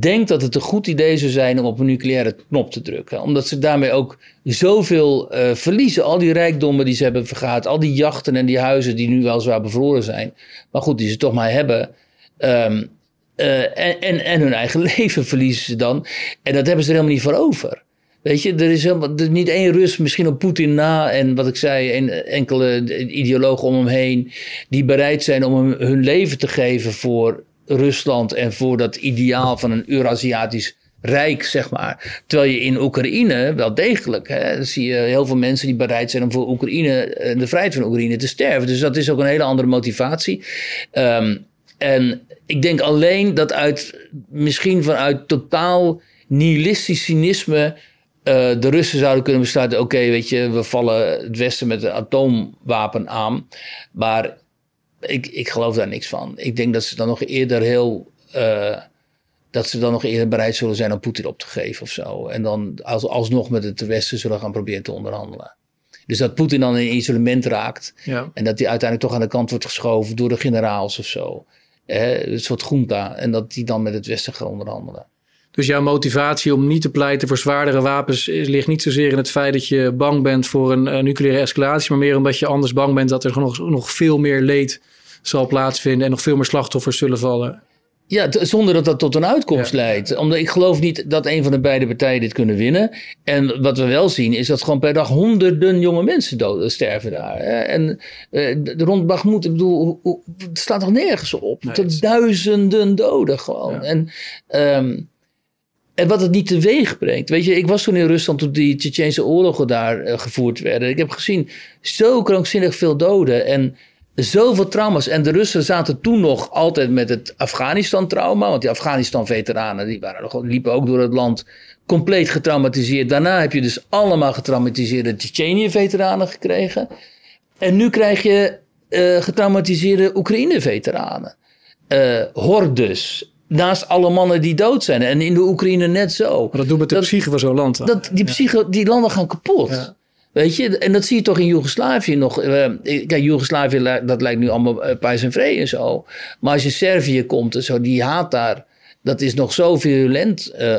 Speaker 2: denkt dat het een goed idee zou zijn om op een nucleaire knop te drukken. Omdat ze daarmee ook zoveel uh, verliezen. Al die rijkdommen die ze hebben vergaat. Al die jachten en die huizen die nu wel zwaar bevroren zijn. Maar goed, die ze toch maar hebben. Um, uh, en, en, en, hun eigen leven verliezen ze dan. En dat hebben ze er helemaal niet voor over. Weet je, er is helemaal, niet één Rus, misschien op Poetin na en wat ik zei, een, enkele ideologen om hem heen, die bereid zijn om hun leven te geven voor Rusland en voor dat ideaal van een Eurasiatisch rijk, zeg maar. Terwijl je in Oekraïne wel degelijk, hè, zie je heel veel mensen die bereid zijn om voor Oekraïne, eh, de vrijheid van Oekraïne te sterven. Dus dat is ook een hele andere motivatie. Um, En ik denk alleen dat uit, misschien vanuit totaal nihilistisch cynisme uh, de Russen zouden kunnen besluiten: oké, weet je, we vallen het Westen met een atoomwapen aan. Maar ik, ik geloof daar niks van. Ik denk dat ze dan nog eerder heel. Uh, dat ze dan nog eerder bereid zullen zijn om Poetin op te geven of zo. En dan als, alsnog met het Westen zullen gaan proberen te onderhandelen. Dus dat Poetin dan in isolement raakt. Ja. En dat hij uiteindelijk toch aan de kant wordt geschoven door de generaals of zo. Eh, een soort junta. En dat die dan met het Westen gaan onderhandelen.
Speaker 1: Dus jouw motivatie om niet te pleiten voor zwaardere wapens ligt niet zozeer in het feit dat je bang bent voor een nucleaire escalatie, maar meer omdat je anders bang bent dat er nog, nog veel meer leed zal plaatsvinden en nog veel meer slachtoffers zullen vallen.
Speaker 2: Ja, zonder dat dat tot een uitkomst leidt. Omdat ik geloof niet dat een van de beide partijen dit kunnen winnen. En wat we wel zien is dat gewoon per dag honderden jonge mensen doden, sterven daar. En uh, rond Bagmoed, ik bedoel, het staat toch nergens op. Nee, Duizenden doden gewoon. En, um, en wat het niet teweeg brengt. Weet je, ik was toen in Rusland toen die Tsjetsjense oorlogen daar uh, gevoerd werden. Ik heb gezien zo krankzinnig veel doden. En zoveel trauma's. En de Russen zaten toen nog altijd met het Afghanistan-trauma. Want die Afghanistan-veteranen die waren liepen ook door het land compleet getraumatiseerd. Daarna heb je dus allemaal getraumatiseerde Tsjetsjenië-veteranen gekregen. En nu krijg je uh, getraumatiseerde Oekraïne-veteranen. Uh, hordes. Naast alle mannen die dood zijn. En in de Oekraïne net zo.
Speaker 1: Maar dat doet met de psyche van zo'n land.
Speaker 2: Dat, die, psyche, die landen gaan kapot. Ja. Weet je, en dat zie je toch in Joegoslavië nog. Uh, kijk, Joegoslavië, dat lijkt nu allemaal uh, pijs en vrede en zo. Maar als je Servië komt en zo, die haat daar, dat is nog zo virulent uh,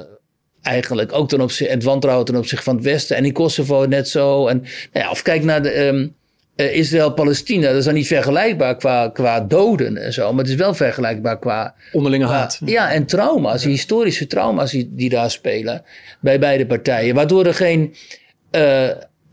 Speaker 2: eigenlijk. Ook ten opzichte, het wantrouwen ten opzichte van het Westen. En in Kosovo net zo. En, nou ja, of kijk naar de, um, Israël-Palestina, dat is dan niet vergelijkbaar qua, qua doden en zo. Maar het is wel vergelijkbaar qua...
Speaker 1: Onderlinge haat.
Speaker 2: Ja, en trauma's, historische trauma's die, die, daar spelen bij beide partijen. Waardoor er geen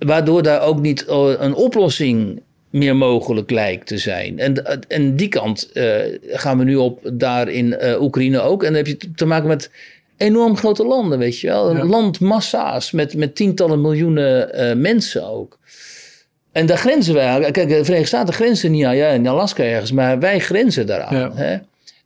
Speaker 2: waardoor daar ook niet eh, een oplossing meer mogelijk lijkt te zijn. En, en die kant uh, gaan we nu op daar in uh, Oekraïne ook. En dan heb je te maken met enorm grote landen, weet je wel. Ja. Landmassa's met, met tientallen miljoenen uh, mensen ook. En daar grenzen wij Kijk, de Verenigde Staten grenzen niet aan. Ja, in Alaska ergens. Maar wij grenzen daaraan. Ja. Hè?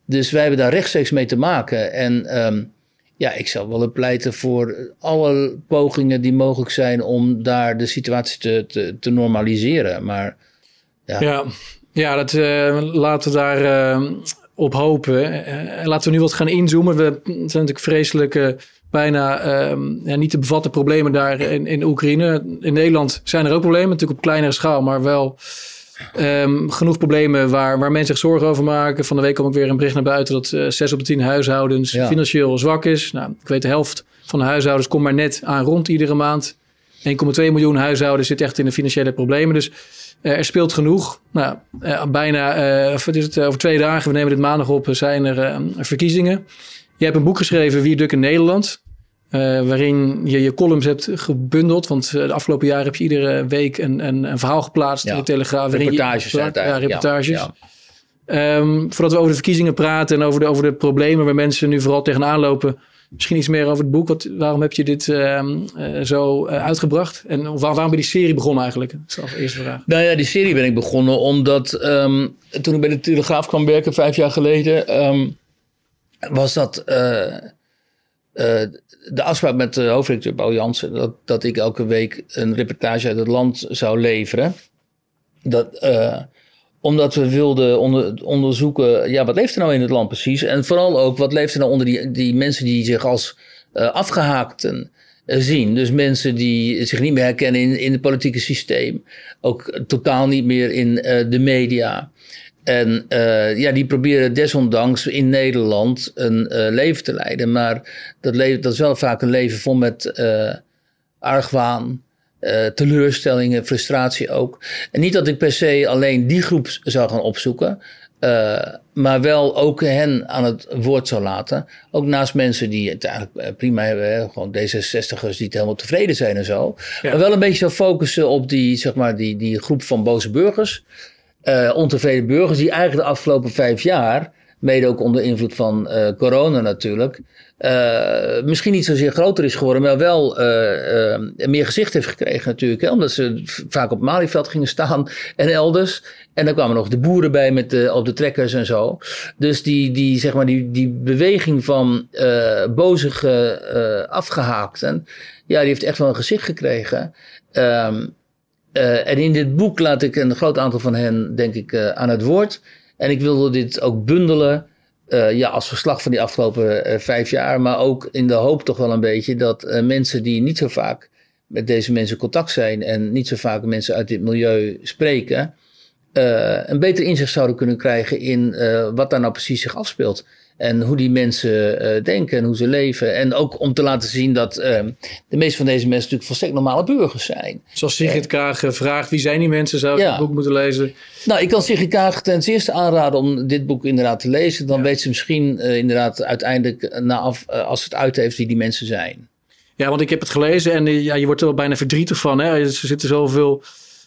Speaker 2: Dus wij hebben daar rechtstreeks mee te maken. En um, ja, ik zou wel pleiten voor alle pogingen die mogelijk zijn om daar de situatie te, te, te normaliseren. Maar ja.
Speaker 1: Ja, ja dat, uh, laten we daar uh, op hopen. Uh, laten we nu wat gaan inzoomen. We zijn natuurlijk vreselijke, bijna ehm, ja, niet te bevatten problemen daar in, in Oekraïne. In Nederland zijn er ook problemen, natuurlijk op kleinere schaal, maar wel Um, genoeg problemen waar, waar mensen zich zorgen over maken. Van de week kwam ik weer een bericht naar buiten dat uh, 6 op de 10 huishoudens financieel zwak is. Nou, ik weet de helft van de huishoudens komt maar net aan rond iedere maand. 1,2 miljoen huishoudens zit echt in de financiële problemen. Dus uh, er speelt genoeg. Nou, uh, bijna, is het, over twee dagen, we nemen dit maandag op, zijn er verkiezingen. Je hebt een boek geschreven, Wie Duk in Nederland. Uh, waarin je je columns hebt gebundeld. Want uh, de afgelopen jaren heb je iedere week een, een, een verhaal geplaatst in de Telegraaf.
Speaker 2: Reportages
Speaker 1: je, Ja, reportages. Ja, um, voordat we over de verkiezingen praten en over de, over de problemen waar mensen nu vooral tegenaan lopen. Misschien iets meer over het boek. Wat, waarom heb je dit uh, zo uitgebracht? En waar, waarom ben je die serie begonnen eigenlijk? Dat is de eerste vraag.
Speaker 2: Nou ja, die serie ben ik begonnen omdat um, toen ik bij de Telegraaf kwam werken, vijf jaar geleden, was dat uh, de afspraak met de hoofdredacteur Paul Jansen... Dat, dat ik elke week een reportage uit het land zou leveren. Dat, uh, omdat we wilden onder, onderzoeken... ja, wat leeft er nou in het land precies? En vooral ook, wat leeft er nou onder die, die mensen die zich als afgehaakten zien. Dus mensen die zich niet meer herkennen in, in het politieke systeem. Ook totaal niet meer in de media. En uh, ja, die proberen desondanks in Nederland een uh, leven te leiden. Maar dat, leven, dat is wel vaak een leven vol met uh, argwaan, teleurstellingen, frustratie ook. En niet dat ik per se alleen die groep zou gaan opzoeken. maar wel ook hen aan het woord zou laten. Ook naast mensen die het eigenlijk prima hebben. Hè? Gewoon D66'ers die het helemaal tevreden zijn en zo. Maar wel een beetje zou focussen op die, zeg maar, die, die groep van boze burgers uh, ontevreden burgers die eigenlijk de afgelopen vijf jaar mede ook onder invloed van uh, corona natuurlijk, uh, misschien niet zozeer groter is geworden, maar wel meer gezicht heeft gekregen natuurlijk. Hè? Omdat ze vaak op Malieveld gingen staan en elders. En dan kwamen nog de boeren bij met de, op de trekkers en zo. Dus die, die, zeg maar, die, die beweging van bozige afgehaakten, ja, die heeft echt wel een gezicht gekregen. Um, en in dit boek laat ik een groot aantal van hen, denk ik, aan het woord. En ik wilde dit ook bundelen uh, ja, als verslag van die afgelopen vijf jaar. Maar ook in de hoop toch wel een beetje dat mensen die niet zo vaak met deze mensen contact zijn. en niet zo vaak mensen uit dit milieu spreken. Een beter inzicht zouden kunnen krijgen in wat daar nou precies zich afspeelt. En hoe die mensen uh, denken en hoe ze leven. En ook om te laten zien dat uh, de meeste van deze mensen natuurlijk volstrekt normale burgers zijn.
Speaker 1: Zoals Sigrid Kaag vraagt, wie zijn die mensen? Zou je ja. het boek moeten lezen?
Speaker 2: Nou, ik kan Sigrid Kaag ten eerste aanraden om dit boek inderdaad te lezen. Dan weet ze misschien inderdaad uiteindelijk, na af, als het uit heeft, wie die mensen zijn.
Speaker 1: Ja, want ik heb het gelezen en ja, je wordt er wel bijna verdrietig van. Hè? Er zitten zoveel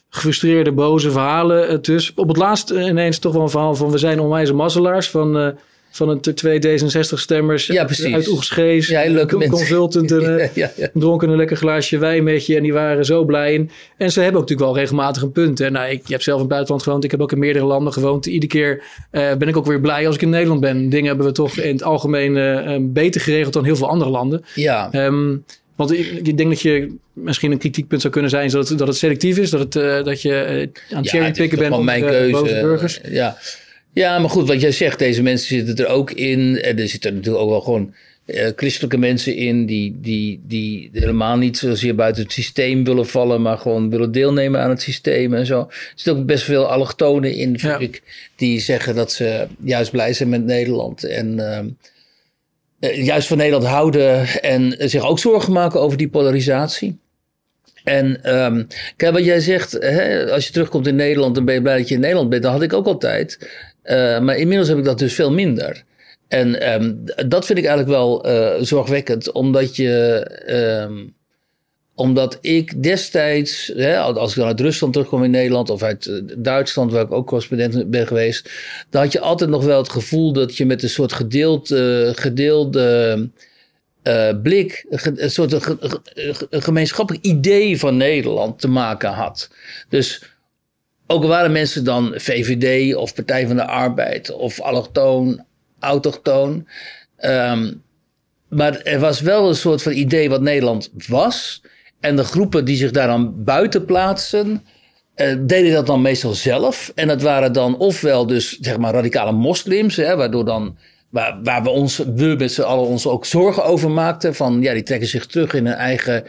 Speaker 1: gefrustreerde, boze verhalen tussen. Op het laatst ineens toch wel een verhaal van we zijn onwijze mazzelaars. Van van een twee D66-stemmers
Speaker 2: ja, precies.
Speaker 1: uit Oegstgeest.
Speaker 2: Ja, leuke
Speaker 1: consultant. En, ja, ja, ja. dronken een lekker glaasje wijn met je en die waren zo blij. En ze hebben ook natuurlijk wel regelmatig een punt. Hè. Nou, ik, je hebt zelf in het buitenland gewoond. Ik heb ook in meerdere landen gewoond. Iedere keer uh, ben ik ook weer blij als ik in Nederland ben. Dingen hebben we toch in het algemeen uh, beter geregeld dan heel veel andere landen.
Speaker 2: Ja.
Speaker 1: Um, want ik, ik, denk dat je misschien een kritiekpunt zou kunnen zijn dat, dat het selectief is. Dat, het, uh, dat je aan het cherrypicken bent
Speaker 2: op mijn keuze. burgers. Ja. Ja, maar goed, wat jij zegt, deze mensen zitten er ook in. En er zitten natuurlijk ook wel gewoon uh, christelijke mensen in die, die, die helemaal niet zozeer buiten het systeem willen vallen, maar gewoon willen deelnemen aan het systeem en zo. Er zitten ook best veel allochtonen in, ja. ik, die zeggen dat ze juist blij zijn met Nederland. En uh, juist van Nederland houden en zich ook zorgen maken over die polarisatie. En um, kijk, wat jij zegt, hè, als je terugkomt in Nederland, dan ben je blij dat je in Nederland bent. Dat had ik ook altijd. Uh, maar inmiddels heb ik dat dus veel minder. En um, dat vind ik eigenlijk wel uh, zorgwekkend, omdat je. Um, omdat ik destijds, hè, als ik dan uit Rusland terugkom in Nederland of uit uh, Duitsland, waar ik ook correspondent ben geweest, dan had je altijd nog wel het gevoel dat je met een soort gedeeld, gedeelde uh, blik, een soort een gemeenschappelijk idee van Nederland te maken had. Dus ook waren mensen dan VVD of Partij van de Arbeid of allochtoon, autochtoon. Um, maar er was wel een soort van idee wat Nederland was. En de groepen die zich daar dan buiten plaatsen, uh, deden dat dan meestal zelf. En dat waren dan ofwel dus zeg maar radicale moslims, hè, waardoor dan waar, waar we ons, we met z'n allen ons ook zorgen over maakten. Van ja, die trekken zich terug in hun eigen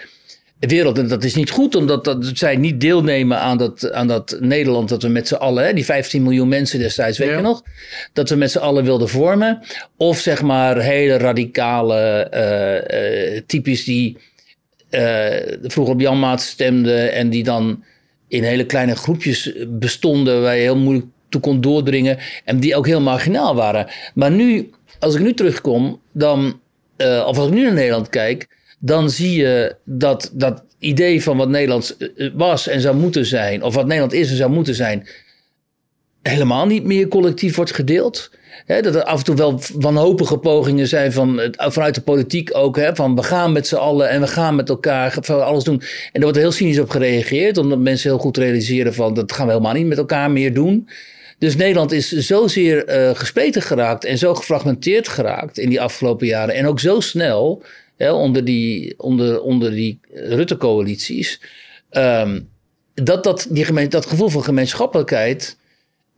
Speaker 2: wereld. En dat is niet goed, omdat dat, zij niet deelnemen aan dat, aan dat Nederland dat we met z'n allen, hè, die 15 miljoen mensen destijds, weet je nog, dat we met z'n allen wilden vormen. Of zeg maar hele radicale uh, uh, types die uh, vroeger op Janmaat stemden en die dan in hele kleine groepjes bestonden waar je heel moeilijk toe kon doordringen en die ook heel marginaal waren. Maar nu, als ik nu terugkom, dan, of als ik nu naar Nederland kijk, dan zie je dat dat idee van wat Nederland eh, was en zou moeten zijn, of wat Nederland is en zou moeten zijn, helemaal niet meer collectief wordt gedeeld. Dat er af en toe wel wanhopige pogingen zijn van, vanuit de politiek ook. van we gaan met z'n allen en we gaan met elkaar alles doen. En er wordt heel cynisch op gereageerd. Omdat mensen heel goed realiseren van dat gaan we helemaal niet met elkaar meer doen. Dus Nederland is zozeer uh, gespleten geraakt en zo gefragmenteerd geraakt in die afgelopen jaren. En ook zo snel onder die, onder, onder die Rutte-coalities. Um, dat, dat, die gemeen, dat gevoel van gemeenschappelijkheid,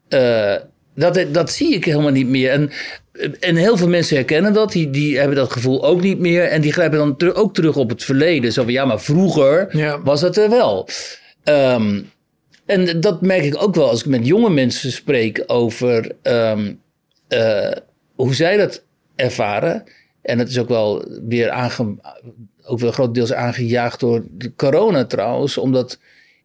Speaker 2: uh, dat, dat zie ik helemaal niet meer. En, en heel veel mensen herkennen dat, die, die hebben dat gevoel ook niet meer. En die grijpen dan ter, ook terug op het verleden. Zo van ja, maar vroeger ja. was het er wel. Um, en dat merk ik ook wel als ik met jonge mensen spreek over um, uh, hoe zij dat ervaren. En het is ook wel weer aange, ook wel grotendeels aangejaagd door de corona trouwens. Omdat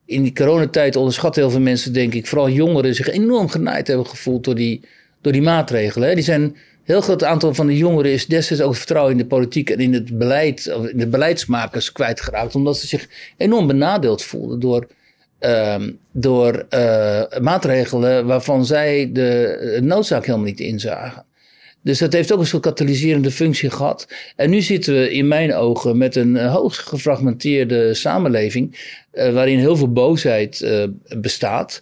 Speaker 2: in die coronatijd onderschatten heel veel mensen, denk ik, vooral jongeren, zich enorm genaaid hebben gevoeld door die, door die maatregelen. Die zijn, een heel groot aantal van de jongeren is destijds ook vertrouwen in de politiek en in het beleid, of in de beleidsmakers kwijtgeraakt. Omdat ze zich enorm benadeeld voelden door, uh, door uh, maatregelen waarvan zij de noodzaak helemaal niet inzagen. Dus dat heeft ook een soort katalyserende functie gehad. En nu zitten we in mijn ogen met een uh, hoog gefragmenteerde samenleving. Uh, waarin heel veel boosheid uh, bestaat.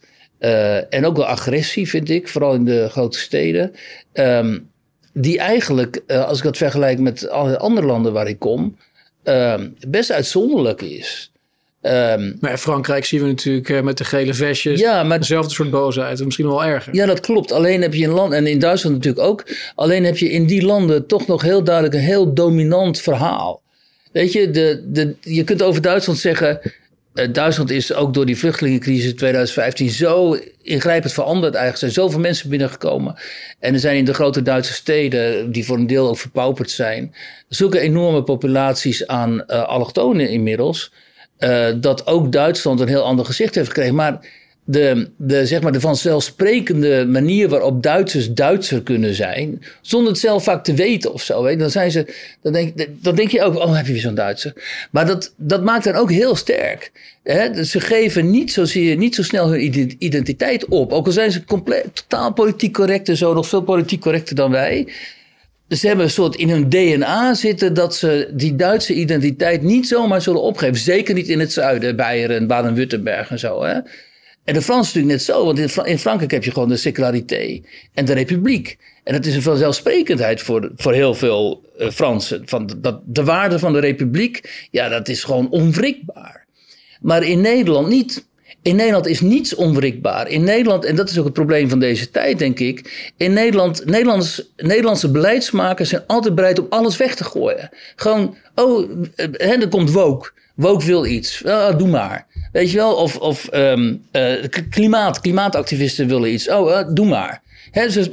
Speaker 2: en ook wel agressie, vind ik, vooral in de grote steden. Um, die eigenlijk, als ik dat vergelijk met alle andere landen waar ik kom, ehm, best uitzonderlijk is.
Speaker 1: Um, maar in Frankrijk zien we natuurlijk uh, met de gele vestjes ja, maar, dezelfde soort boosheid. Misschien wel erger.
Speaker 2: Ja, dat klopt. Alleen heb je in land, en in Duitsland natuurlijk ook. Alleen heb je in die landen toch nog heel duidelijk een heel dominant verhaal. Weet je, de, de, je kunt over Duitsland zeggen. Uh, Duitsland is ook door die vluchtelingencrisis 2015 zo ingrijpend veranderd. Eigenlijk er zijn zoveel mensen binnengekomen. En er zijn in de grote Duitse steden, die voor een deel ook verpauperd zijn, zulke enorme populaties aan uh, allochtonen inmiddels uh, dat ook Duitsland een heel ander gezicht heeft gekregen. Maar de, de, zeg maar de vanzelfsprekende manier waarop Duitsers Duitser kunnen zijn, zonder het zelf vaak te weten of zo. Dan, zijn ze, dan, denk, dan denk je ook, oh, heb je weer zo'n Duitser. Maar dat, dat maakt hen ook heel sterk. Hè? Ze geven niet, zozeer, niet zo snel hun identiteit op. Ook al zijn ze compleet, totaal politiek correct en zo, nog veel politiek correcter dan wij ze hebben een soort in hun DNA zitten dat ze die Duitse identiteit niet zomaar zullen opgeven. Zeker niet in het zuiden, Beieren en Baden-Württemberg en zo. Hè? En de Fransen natuurlijk net zo, want in, Frankrijk heb je gewoon de seculariteit en de republiek. En dat is een vanzelfsprekendheid voor, voor heel veel uh, Fransen. Van dat, de waarde van de republiek, ja, dat is gewoon onwrikbaar. Maar in Nederland niet. In Nederland is niets onwrikbaar. In Nederland, en dat is ook het probleem van deze tijd, denk ik. In Nederland, Nederlands, Nederlandse beleidsmakers zijn altijd bereid om alles weg te gooien. Gewoon, oh, hè, er komt woke. Woke wil iets. Oh, doe maar. Weet je wel? Of, of um, uh, klimaat, klimaatactivisten willen iets. Oh, uh, doe maar.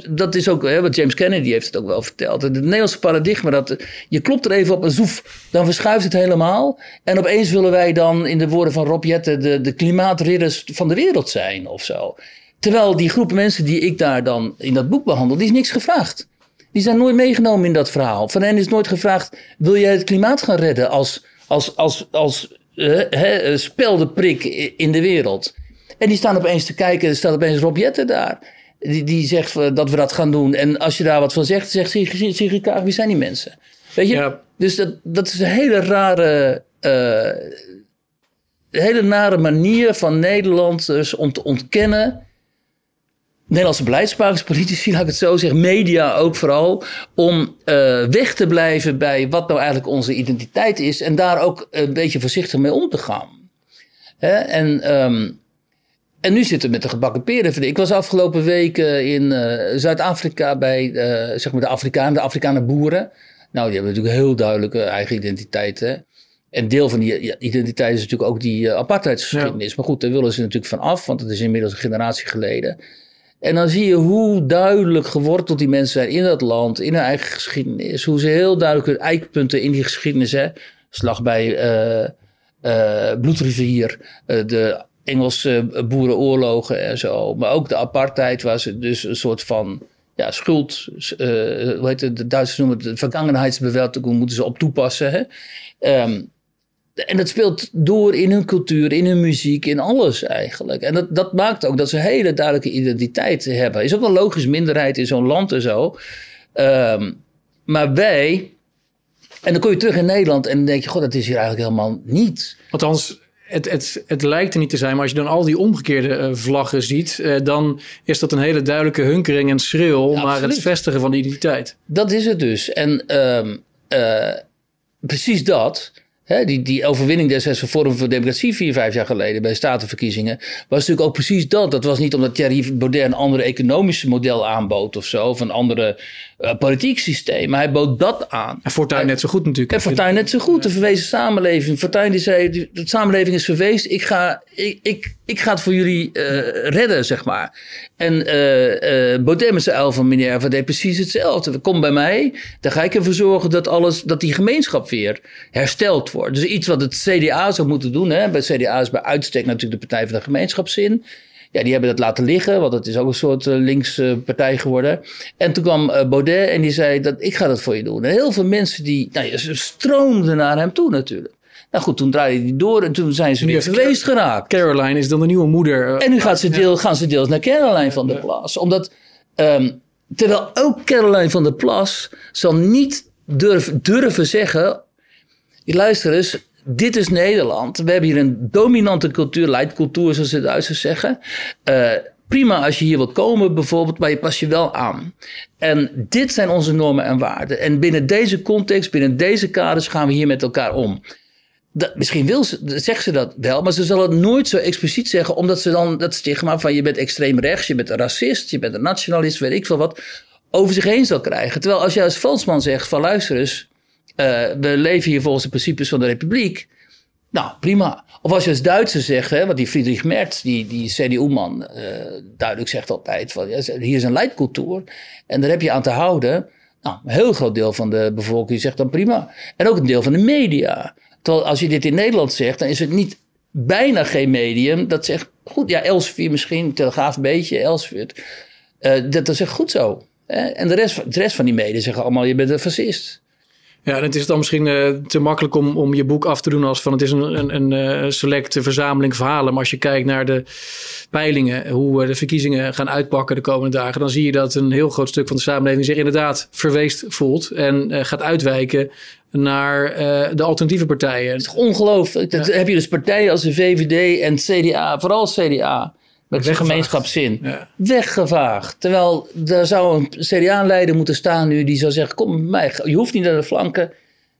Speaker 2: Dat is ook wat James Kennedy heeft het ook wel verteld. Het Nederlandse paradigma, dat je klopt er even op een zoef, dan verschuift het helemaal. En opeens willen wij dan, in de woorden van Rob Jette, de, de klimaatridders van de wereld zijn of zo. Terwijl die groep mensen die ik daar dan in dat boek behandel, die is niks gevraagd. Die zijn nooit meegenomen in dat verhaal. Van hen is nooit gevraagd: wil jij het klimaat gaan redden als, als, als, als uh, speldeprik in de wereld? En die staan opeens te kijken, er staat opeens Rob Jette daar. Die, die zegt dat we dat gaan doen. En als je daar wat van zegt, zegt Sigrid Kaag, wie zijn die mensen? Weet je? Ja. Dus dat, dat is een hele rare, uh, hele nare manier van Nederlanders om te ontkennen. Nederlandse beleidsmakers, politici, laat ik het zo zeggen, media ook vooral, om uh, weg te blijven bij wat nou eigenlijk onze identiteit is en daar ook een beetje voorzichtig mee om te gaan. Hè? En um, en nu zitten we met de gebakken peren. Ik was afgelopen weken in uh, Zuid-Afrika bij uh, zeg maar de Afrikanen, de Afrikanen boeren. Nou, die hebben natuurlijk heel duidelijke eigen identiteiten. En deel van die identiteit is natuurlijk ook die apartheidsgeschiedenis. Maar goed, daar willen ze natuurlijk van af, want het is inmiddels een generatie geleden. En dan zie je hoe duidelijk geworteld die mensen zijn in dat land, in hun eigen geschiedenis. Hoe ze heel duidelijk hun eikpunten in die geschiedenis, hè, slag bij Bloedrivier, de Engelse boerenoorlogen en zo. Maar ook de apartheid was dus een soort van ja, schuld. Hoe heet het? De Duitsers noemen het de vergangenheidsbewältigung, moeten ze op toepassen. Hè? Um, en dat speelt door in hun cultuur, in hun muziek, in alles eigenlijk. En dat, dat maakt ook dat ze een hele duidelijke identiteit hebben. Is ook een logisch minderheid in zo'n land en zo. Um, maar wij. En dan kom je terug in Nederland en dan denk je: God, dat is hier eigenlijk helemaal niet.
Speaker 1: Althans, het, het, het lijkt er niet te zijn, maar als je dan al die omgekeerde uh, vlaggen ziet, uh, dan is dat een hele duidelijke hunkering en schreeuw ja, naar het vestigen van de identiteit.
Speaker 2: Dat is het dus. En uh, precies dat die, die overwinning destijds van Forum voor Democratie vier, vijf jaar geleden bij de statenverkiezingen. was natuurlijk ook precies dat. Dat was niet omdat Thierry Baudet een andere economische model aanbood of zo. Of een andere uh, politiek systeem. Maar hij bood dat aan.
Speaker 1: En Fortuyn net zo goed natuurlijk.
Speaker 2: En Fortuyn net zo goed. De verwezen samenleving. Fortuyn die zei, de samenleving is verwezen. Ik ga, ik, ik, ik ga het voor jullie uh, redden, zeg maar. En uh, uh, Baudet met zijn uil van Minerva deed precies hetzelfde. Kom bij mij, dan ga ik ervoor zorgen dat, alles, dat die gemeenschap weer hersteld wordt. Dus iets wat het CDA zou moeten doen. Hè? Bij het CDA is bij uitstek natuurlijk de Partij van de Gemeenschapszin. Ja, die hebben dat laten liggen, want het is ook een soort uh, linkse partij geworden. En toen kwam uh, Baudet en die zei dat ik ga dat voor je doen. En heel veel mensen die nou, ja, stroomden naar hem toe natuurlijk. Nou goed, toen draaide hij door en toen zijn ze weer geweest geraakt.
Speaker 1: Caroline is dan de nieuwe moeder.
Speaker 2: en nu gaat ze deel, gaan ze deels naar Caroline van der Plas. Omdat um, Terwijl ook Caroline van der Plas zal niet durven, durven zeggen... Luister eens, dit is Nederland. We hebben hier een dominante cultuur, leidcultuur zoals de Duitsers zeggen. Uh, prima als je hier wilt komen bijvoorbeeld, maar je pas je wel aan. En dit zijn onze normen en waarden. En binnen deze context, binnen deze kaders gaan we hier met elkaar om. Dat, misschien wil ze, zegt ze dat wel, maar ze zal het nooit zo expliciet zeggen, omdat ze dan dat stigma van je bent extreem rechts, je bent een racist, je bent een nationalist, weet ik veel wat, over zich heen zal krijgen. Terwijl als je als Fransman zegt van luister eens, we leven hier volgens de principes van de republiek. Nou, prima. Of als je als Duitser zegt, hè, want die Friedrich Merz, die, die CDU-man, uh, duidelijk zegt altijd van hier is een leidcultuur en daar heb je aan te houden. Nou, een heel groot deel van de bevolking zegt dan prima. En ook een deel van de media. Terwijl als je dit in Nederland zegt, dan is het niet bijna geen medium dat zegt, goed, ja, Elsevier misschien, Telegraaf een beetje, Elsevier. Uh, dat, dat zegt goed zo. Hè? En de rest, de rest van die media zeggen allemaal, je bent een fascist.
Speaker 1: Ja, en het is dan misschien uh, te makkelijk om, om je boek af te doen als van het is een, een, een uh, selecte verzameling verhalen. Maar als je kijkt naar de peilingen, hoe de verkiezingen gaan uitpakken de komende dagen, dan zie je dat een heel groot stuk van de samenleving zich inderdaad verweest voelt en gaat uitwijken naar de alternatieve partijen.
Speaker 2: Het is ongelooflijk. Ja. heb je dus partijen als de VVD en CDA, vooral CDA met zijn gemeenschapszin. Ja. Weggevaagd. Terwijl er zou een CDA-leider moeten staan nu die zou zeggen: Kom mij, je hoeft niet naar de flanken.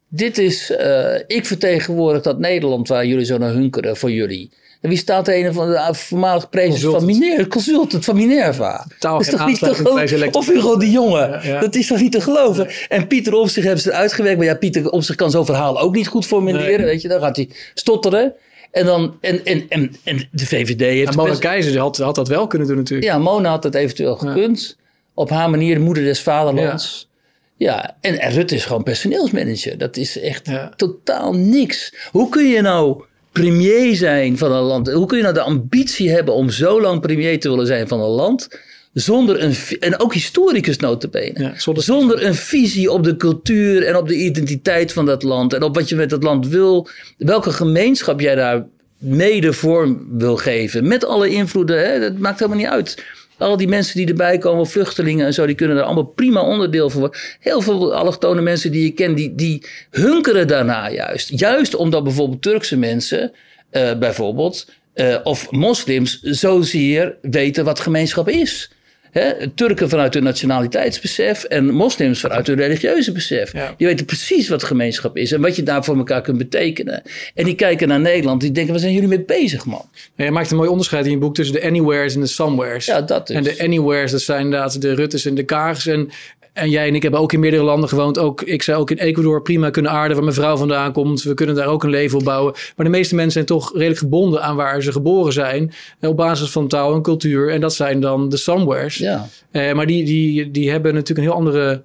Speaker 2: Dit is, uh, ik vertegenwoordig dat Nederland waar jullie zo naar hunkeren voor jullie. En wie staat de een van de voormalige prezes van Minerva? Consultant van Minerva.
Speaker 1: Taal
Speaker 2: dat
Speaker 1: is toch niet te geloven?
Speaker 2: Of Hugo de Jonge. Ja, ja. Dat is toch niet te geloven? En Pieter Omtzigt hebben ze uitgewerkt. Maar ja, Pieter Omtzigt kan zo'n verhaal ook niet goed formuleren. Nee. Weet je, dan gaat hij stotteren. En, dan, en, en, en, en de VVD heeft...
Speaker 1: Ja, Mona best... Keizer had, had dat wel kunnen doen natuurlijk.
Speaker 2: Ja, Mona had dat eventueel gekund. Ja. Op haar manier de moeder des vaderlands. Ja, ja. En, en Rutte is gewoon personeelsmanager. Dat is echt ja. totaal niks. Hoe kun je nou premier zijn van een land? Hoe kun je nou de ambitie hebben om zo lang premier te willen zijn van een land zonder een, en ook historicus notabene, ja, zonder, zonder een visie op de cultuur en op de identiteit van dat land en op wat je met dat land wil, welke gemeenschap jij daar mede vorm wil geven. Met alle invloeden, hè, dat maakt helemaal niet uit. Al die mensen die erbij komen, vluchtelingen en zo, die kunnen er allemaal prima onderdeel van worden. Heel veel allochtone mensen die je kent, die, die hunkeren daarna juist. Juist omdat bijvoorbeeld Turkse mensen, uh, bijvoorbeeld, uh, of moslims, zozeer weten wat gemeenschap is. Hè, Turken vanuit hun nationaliteitsbesef en moslims vanuit hun religieuze besef. Ja. Die weten precies wat gemeenschap is en wat je daar voor elkaar kunt betekenen. En die kijken naar Nederland, die denken, waar zijn jullie mee bezig, man?
Speaker 1: Ja, je maakt een mooi onderscheid in je boek tussen de anywheres en de somewheres.
Speaker 2: Ja, dat is.
Speaker 1: En de anywheres, dat zijn inderdaad de Ruttes en de Kaags. En en jij en ik hebben ook in meerdere landen gewoond. Ook, ik zou ook in Ecuador prima kunnen aarden waar mijn vrouw vandaan komt. We kunnen daar ook een leven op bouwen. Maar de meeste mensen zijn toch redelijk gebonden aan waar ze geboren zijn. Op basis van taal en cultuur. En dat zijn dan de somewheres.
Speaker 2: Ja.
Speaker 1: Eh, maar die, die, die hebben natuurlijk een heel andere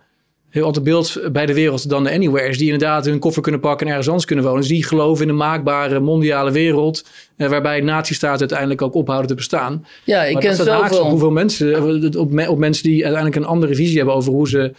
Speaker 1: heel ander beeld bij de wereld dan de anywheres. Die inderdaad hun koffer kunnen pakken en ergens anders kunnen wonen. Dus die geloven in een maakbare mondiale wereld. Eh, waarbij nazistaten uiteindelijk ook ophouden te bestaan.
Speaker 2: Ja, ik
Speaker 1: maar
Speaker 2: ken zoveel...
Speaker 1: Op hoeveel mensen, op, op mensen die uiteindelijk een andere visie hebben over hoe ze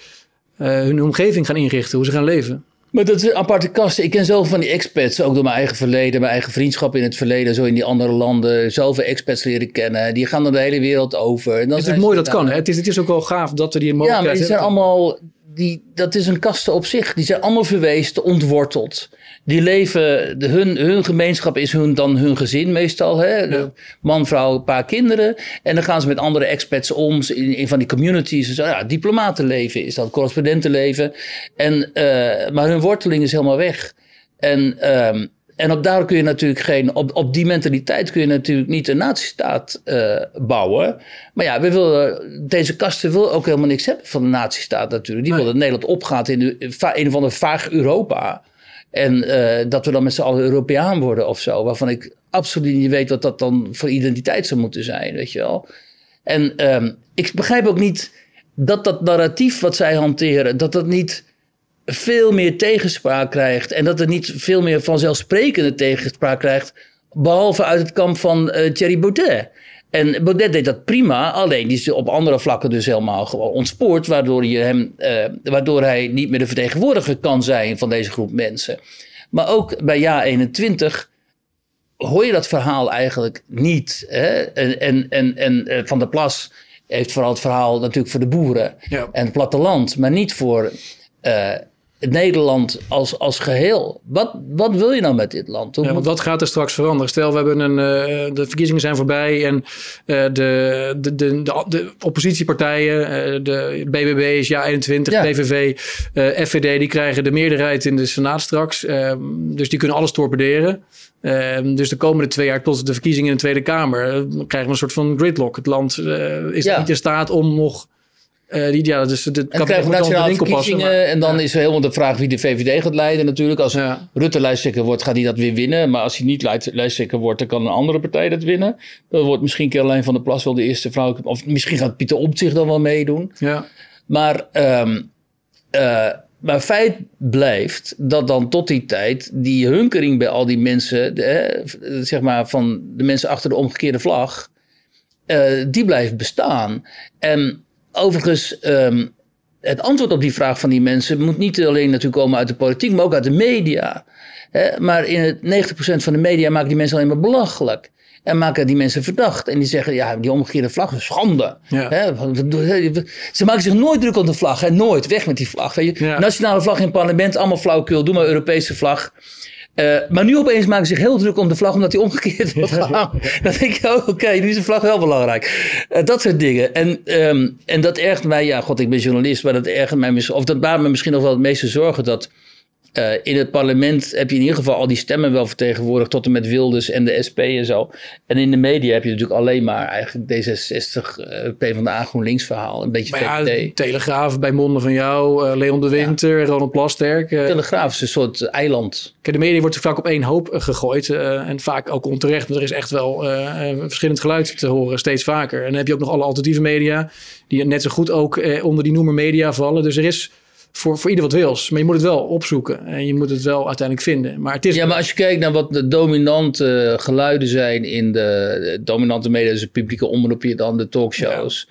Speaker 1: uh, hun omgeving gaan inrichten, hoe ze gaan leven.
Speaker 2: Maar dat is een aparte kast. Ik ken zoveel van die expats, ook door mijn eigen verleden, mijn eigen vriendschap in het verleden, zo in die andere landen. Zoveel expats leren kennen. Die gaan dan de hele wereld over. En dan
Speaker 1: het is mooi dat kan. Hè? Het, is, het is ook wel gaaf dat we die mogelijkheid
Speaker 2: Ja, maar die zijn allemaal die, dat is een kaste op zich. Die zijn allemaal verweest, ontworteld. Die leven, de, hun, hun gemeenschap is hun, dan hun gezin meestal. Hè? Ja. Man, vrouw, een paar kinderen. En dan gaan ze met andere expats om in, in van die communities. Zo, ja, diplomatenleven is dat, correspondentenleven. En, uh, maar hun worteling is helemaal weg. En um, en op daar kun je natuurlijk geen, op, op die mentaliteit kun je natuurlijk niet een nazistaat uh, bouwen. Maar ja, we willen, deze kasten wil ook helemaal niks hebben van de nazistaat natuurlijk. Die nee. wil dat Nederland opgaat in de, een of ander vaag Europa. En uh, dat we dan met z'n allen Europeaan worden of zo. Waarvan ik absoluut niet weet wat dat dan voor identiteit zou moeten zijn, weet je wel. En um, ik begrijp ook niet dat dat narratief wat zij hanteren, dat dat niet veel meer tegenspraak krijgt. En dat het niet veel meer vanzelfsprekende tegenspraak krijgt. Behalve uit het kamp van uh, Thierry Baudet. En Baudet deed dat prima, alleen die is op andere vlakken dus helemaal gewoon ontspoord, waardoor, je hem, uh, waardoor hij niet meer de vertegenwoordiger kan zijn van deze groep mensen. Maar ook bij Ja 21 hoor je dat verhaal eigenlijk niet. Hè? En, en, en, en uh, Van der Plas heeft vooral het verhaal natuurlijk voor de boeren
Speaker 1: Ja.
Speaker 2: en het platteland, maar niet voor eh, Nederland als, als geheel. Wat, wat wil je nou met dit land? Hoe
Speaker 1: Ja, want wat gaat er straks veranderen? Stel, we hebben een, eh, de verkiezingen zijn voorbij en eh, de, de, de, de, de oppositiepartijen, eh, de BBB is ja 21,
Speaker 2: Ja.
Speaker 1: PVV, FVD, die krijgen de meerderheid in de Senaat straks. Ehm, dus die kunnen alles torpederen. Ehm, dus de komende twee jaar tot de verkiezingen in de Tweede Kamer krijgen we een soort van gridlock. Het land is
Speaker 2: Ja.
Speaker 1: niet in staat om nog... die, ja, dus de
Speaker 2: en dan krijgen nationale verkiezingen
Speaker 1: maar-
Speaker 2: en dan is er helemaal de vraag wie de VVD gaat leiden natuurlijk. Als
Speaker 1: Ja.
Speaker 2: Rutte lijsttrekker wordt, gaat hij dat weer winnen. Maar als hij niet lijst- lijsttrekker wordt, dan kan een andere partij dat winnen. Dan wordt misschien Caroline van der Plas wel de eerste vrouw. Of misschien gaat Pieter Omtzigt dan wel meedoen.
Speaker 1: Ja.
Speaker 2: Maar, ehm, eh, maar feit blijft dat dan tot die tijd die hunkering bij al die mensen, de, eh, zeg maar van de mensen achter de omgekeerde vlag, die blijft bestaan. En overigens, ehm, het antwoord op die vraag van die mensen moet niet alleen natuurlijk komen uit de politiek, maar ook uit de media. Maar in het 90% van de media maken die mensen alleen maar belachelijk. En maken die mensen verdacht. En die zeggen, ja, die omgekeerde vlag is schande.
Speaker 1: Ja.
Speaker 2: Ze maken zich nooit druk om de vlag. Hè? Nooit. Weg met die vlag. Weet je?
Speaker 1: Ja.
Speaker 2: Nationale vlag in het parlement, allemaal flauwekul. Doe maar Europese vlag. Eh, maar nu opeens maken ze zich heel druk om de vlag, omdat die omgekeerd wordt gehangen. Dan denk ik, oh, oké, nu is de vlag wel belangrijk. Eh, dat soort dingen. En, ehm, en dat ergert mij, ja, god, ik ben journalist, maar dat ergert mij, mis- of dat baart me misschien nog wel het meeste zorgen dat eh, in het parlement heb je in ieder geval al die stemmen wel vertegenwoordigd, tot en met Wilders en de SP en zo. En in de media heb je natuurlijk alleen maar eigenlijk D66, eh PvdA, GroenLinks verhaal, een beetje
Speaker 1: ja. Telegraaf bij monden van jou, eh, Leon de Winter, Ronald Plasterk. eh,
Speaker 2: Telegraaf is een soort eiland.
Speaker 1: Kijk, de media wordt vaak op één hoop gegooid. en vaak ook onterecht. Maar er is echt wel een verschillend geluid te horen, steeds vaker. En dan heb je ook nog alle alternatieve media. Die net zo goed ook onder die noemer media vallen. Dus er is voor, voor ieder wat wils. Maar je moet het wel opzoeken. En je moet het wel uiteindelijk vinden. Maar het is...
Speaker 2: Ja, maar als je kijkt naar wat de dominante geluiden zijn in de, de dominante media, dus de publieke omroep hier dan, de talkshows.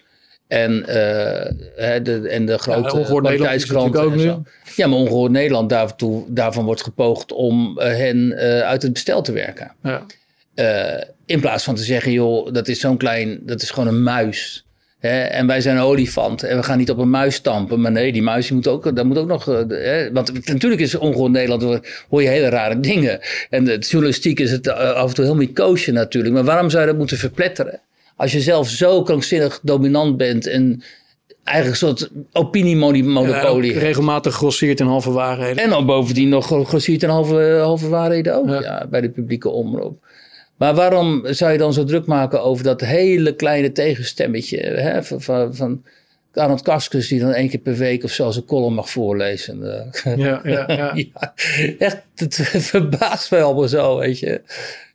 Speaker 2: En, eh, hè, de, en de grote
Speaker 1: Ongehoord Nederland is
Speaker 2: kwaliteitskranten
Speaker 1: natuurlijk ook
Speaker 2: zo. Ja, maar Ongehoord Nederland, daartoe, daarvan wordt gepoogd om eh, hen eh, uit het bestel te werken.
Speaker 1: Ja.
Speaker 2: In plaats van te zeggen, joh, dat is zo'n klein, dat is gewoon een muis. En wij zijn een olifant en we gaan niet op een muis stampen. Maar nee, die muis die moet ook, dat moet ook nog. eh, hè? Want natuurlijk is ongehoord Nederland, hoor- hoor je hele rare dingen. En de journalistiek is het eh, af en toe heel mycoosje natuurlijk. Maar waarom zou je dat moeten verpletteren? Als je zelf zo krankzinnig dominant bent en eigenlijk een soort
Speaker 1: Ja,
Speaker 2: opiniemonopolie hebt.
Speaker 1: regelmatig grosseert in halve waarheden.
Speaker 2: En dan bovendien nog grossiert en halve, halve waarheden ook
Speaker 1: Ja.
Speaker 2: ja. bij de publieke omroep. Maar waarom zou je dan zo druk maken over dat hele kleine tegenstemmetje hè, van, van, van Arnold Kaskus die dan één keer per week of zelfs een column mag voorlezen? Eh,
Speaker 1: Ja, ja, ja.
Speaker 2: ja, echt, het verbaast mij allemaal zo, weet je.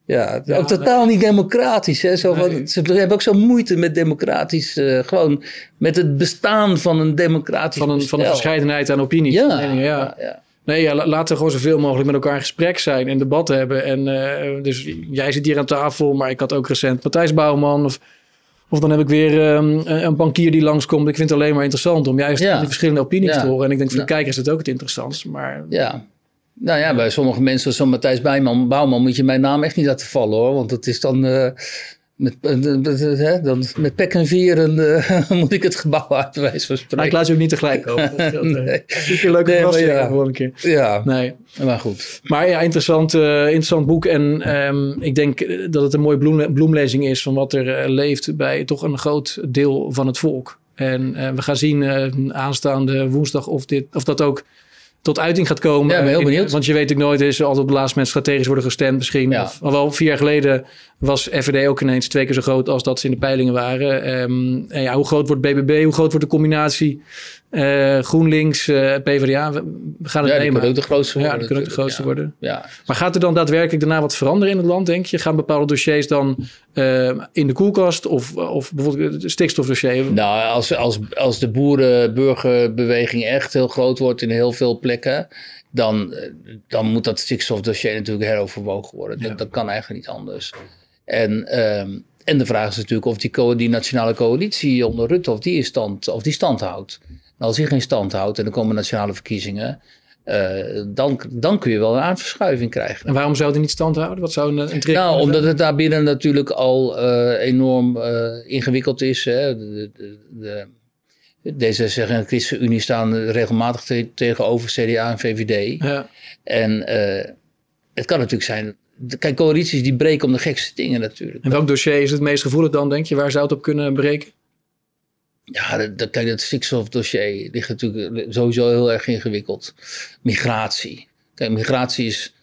Speaker 2: Ja,
Speaker 1: Ja,
Speaker 2: ook totaal niet democratisch. Hè? Zo van,
Speaker 1: Nee.
Speaker 2: Ze hebben ook zo moeite met democratisch, eh, gewoon met het bestaan van een democratisch
Speaker 1: Van een, van een verscheidenheid aan opinies.
Speaker 2: Ja,
Speaker 1: en meningen, ja.
Speaker 2: ja, ja.
Speaker 1: Nee, ja, la- laten we gewoon zoveel mogelijk met elkaar in gesprek zijn en debat hebben. En eh, dus jij zit hier aan tafel, maar ik had ook recent Matthijs Bouwman. Of, of dan heb ik weer ehm, een bankier die langskomt. Ik vind het alleen maar interessant om juist
Speaker 2: Ja.
Speaker 1: die verschillende opinies
Speaker 2: Ja.
Speaker 1: te horen. En ik denk voor de kijkers is het ook het interessantst. Maar
Speaker 2: Ja. Nou ja, bij sommige mensen, zoals Matthijs Bouwman, moet je mijn naam echt niet laten vallen hoor. Want dat is dan eh, met, eh, hè, dan met pek en vieren eh, moet ik het gebouw uit, wijze van
Speaker 1: maar ik
Speaker 2: spreken.
Speaker 1: laat je ook niet tegelijk over. Dat.
Speaker 2: Nee.
Speaker 1: Super leuke
Speaker 2: Nee,
Speaker 1: verrassing
Speaker 2: ja.
Speaker 1: een keer.
Speaker 2: Ja,
Speaker 1: Nee.
Speaker 2: maar goed.
Speaker 1: Maar ja, interessant, eh, interessant boek. En ehm, ik denk dat het een mooie bloem, bloemlezing is van wat er leeft bij toch een groot deel van het volk. En we gaan zien aanstaande woensdag of, dit, of dat ook tot uiting gaat komen.
Speaker 2: Ja, ben heel benieuwd.
Speaker 1: want je weet natuurlijk nooit, is er altijd op het laatste moment strategisch worden gestemd misschien.
Speaker 2: Ja.
Speaker 1: Of, alhoewel, vier jaar geleden was FVD ook ineens twee keer zo groot als dat ze in de peilingen waren. Ehm, en ja, hoe groot wordt BBB? Hoe groot wordt de combinatie eh, GroenLinks, eh, PvdA? We, gaan het
Speaker 2: Ja,
Speaker 1: nemen.
Speaker 2: ook de grootste
Speaker 1: Ja,
Speaker 2: worden.
Speaker 1: die kunnen ook de grootste worden.
Speaker 2: Ja.
Speaker 1: Maar gaat er dan daadwerkelijk daarna wat veranderen in het land, denk je? Gaan bepaalde dossiers dan eh, in de koelkast of, of bijvoorbeeld het stikstofdossier?
Speaker 2: Nou, als, als, als de boerenburgerbeweging echt heel groot wordt in heel veel plekken, dan, dan moet dat stikstofdossier natuurlijk heroverwogen worden.
Speaker 1: Ja.
Speaker 2: Dat, dat kan eigenlijk niet anders. En, ehm, en de vraag is natuurlijk of die, die nationale coalitie onder Rutte, of die, stand, of die stand houdt. Als die geen stand houdt en er komen nationale verkiezingen, dan, dan kun je wel een aardverschuiving krijgen.
Speaker 1: En waarom zou die niet stand houden? Wat zou een, een trick
Speaker 2: Nou, omdat het daar binnen natuurlijk al enorm ingewikkeld is. Hè? De, de, de, D66 en de ChristenUnie staan regelmatig tegenover CDA en VVD. Ja. En het kan natuurlijk zijn Kijk, coalities die breken om de gekste dingen natuurlijk.
Speaker 1: En welk dossier is het meest gevoelig dan, denk je? Waar zou het op kunnen breken?
Speaker 2: Ja, dat, kijk, dat stikstofdossier ligt natuurlijk sowieso heel erg ingewikkeld. Migratie. Kijk, migratie is...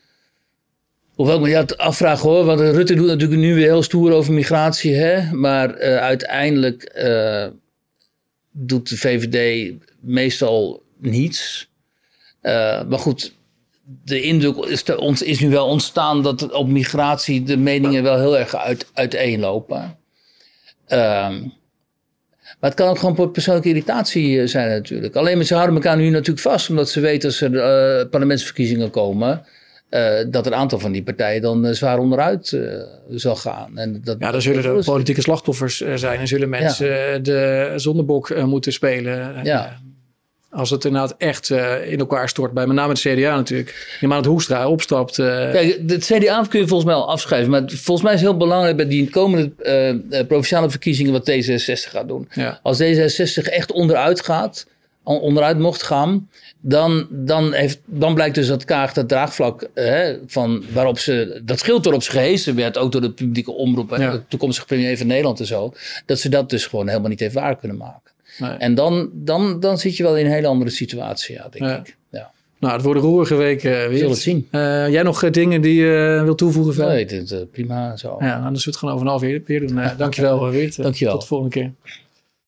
Speaker 2: Hoewel ik me dat afvraag hoor, want Rutte doet natuurlijk nu weer heel stoer over migratie. Hè? Maar uh, uiteindelijk uh, doet de VVD meestal niets. Uh, maar goed, de indruk is, ons is nu wel ontstaan dat op migratie de meningen wel heel erg uit, uiteenlopen. Um, maar het kan ook gewoon persoonlijke irritatie eh, zijn natuurlijk. Alleen maar ze houden elkaar nu natuurlijk vast, omdat ze weten als er uh, parlementsverkiezingen komen. Uh, dat een aantal van die partijen dan uh, zwaar onderuit uh, zal gaan. En dat,
Speaker 1: ja, dan zullen er politieke slachtoffers zijn en zullen mensen de zondebok moeten spelen.
Speaker 2: Ja.
Speaker 1: Als het inderdaad echt uh, in elkaar stort, bij met name het CDA natuurlijk. Die maar het Hoekstra opstapt. Uh...
Speaker 2: Kijk, het CDA kun je volgens mij al afschrijven. Maar volgens mij is het heel belangrijk bij die komende uh, provinciale verkiezingen wat D66 gaat doen.
Speaker 1: Ja.
Speaker 2: Als D66 echt onderuit gaat, onderuit mocht gaan, dan, dan, heeft, dan blijkt dus dat Kaag dat draagvlak hè, van waarop ze, dat schild waarop ze gehezen werd, ook door de publieke omroep en de toekomstige premier van Nederland en zo, dat ze dat dus gewoon helemaal niet heeft waar kunnen maken. En dan, dan, dan zit je wel in een hele andere situatie, ja, denk ik. Ja.
Speaker 1: Nou, het worden roerige weken weer.
Speaker 2: Zullen het zien.
Speaker 1: Uh, jij nog eh, dingen die je wil toevoegen?
Speaker 2: Nee, dit, uh, prima zo.
Speaker 1: Ja, anders zullen we het gewoon over een half uur weer doen. dankjewel, Weert.
Speaker 2: dankjewel.
Speaker 1: Tot de volgende keer.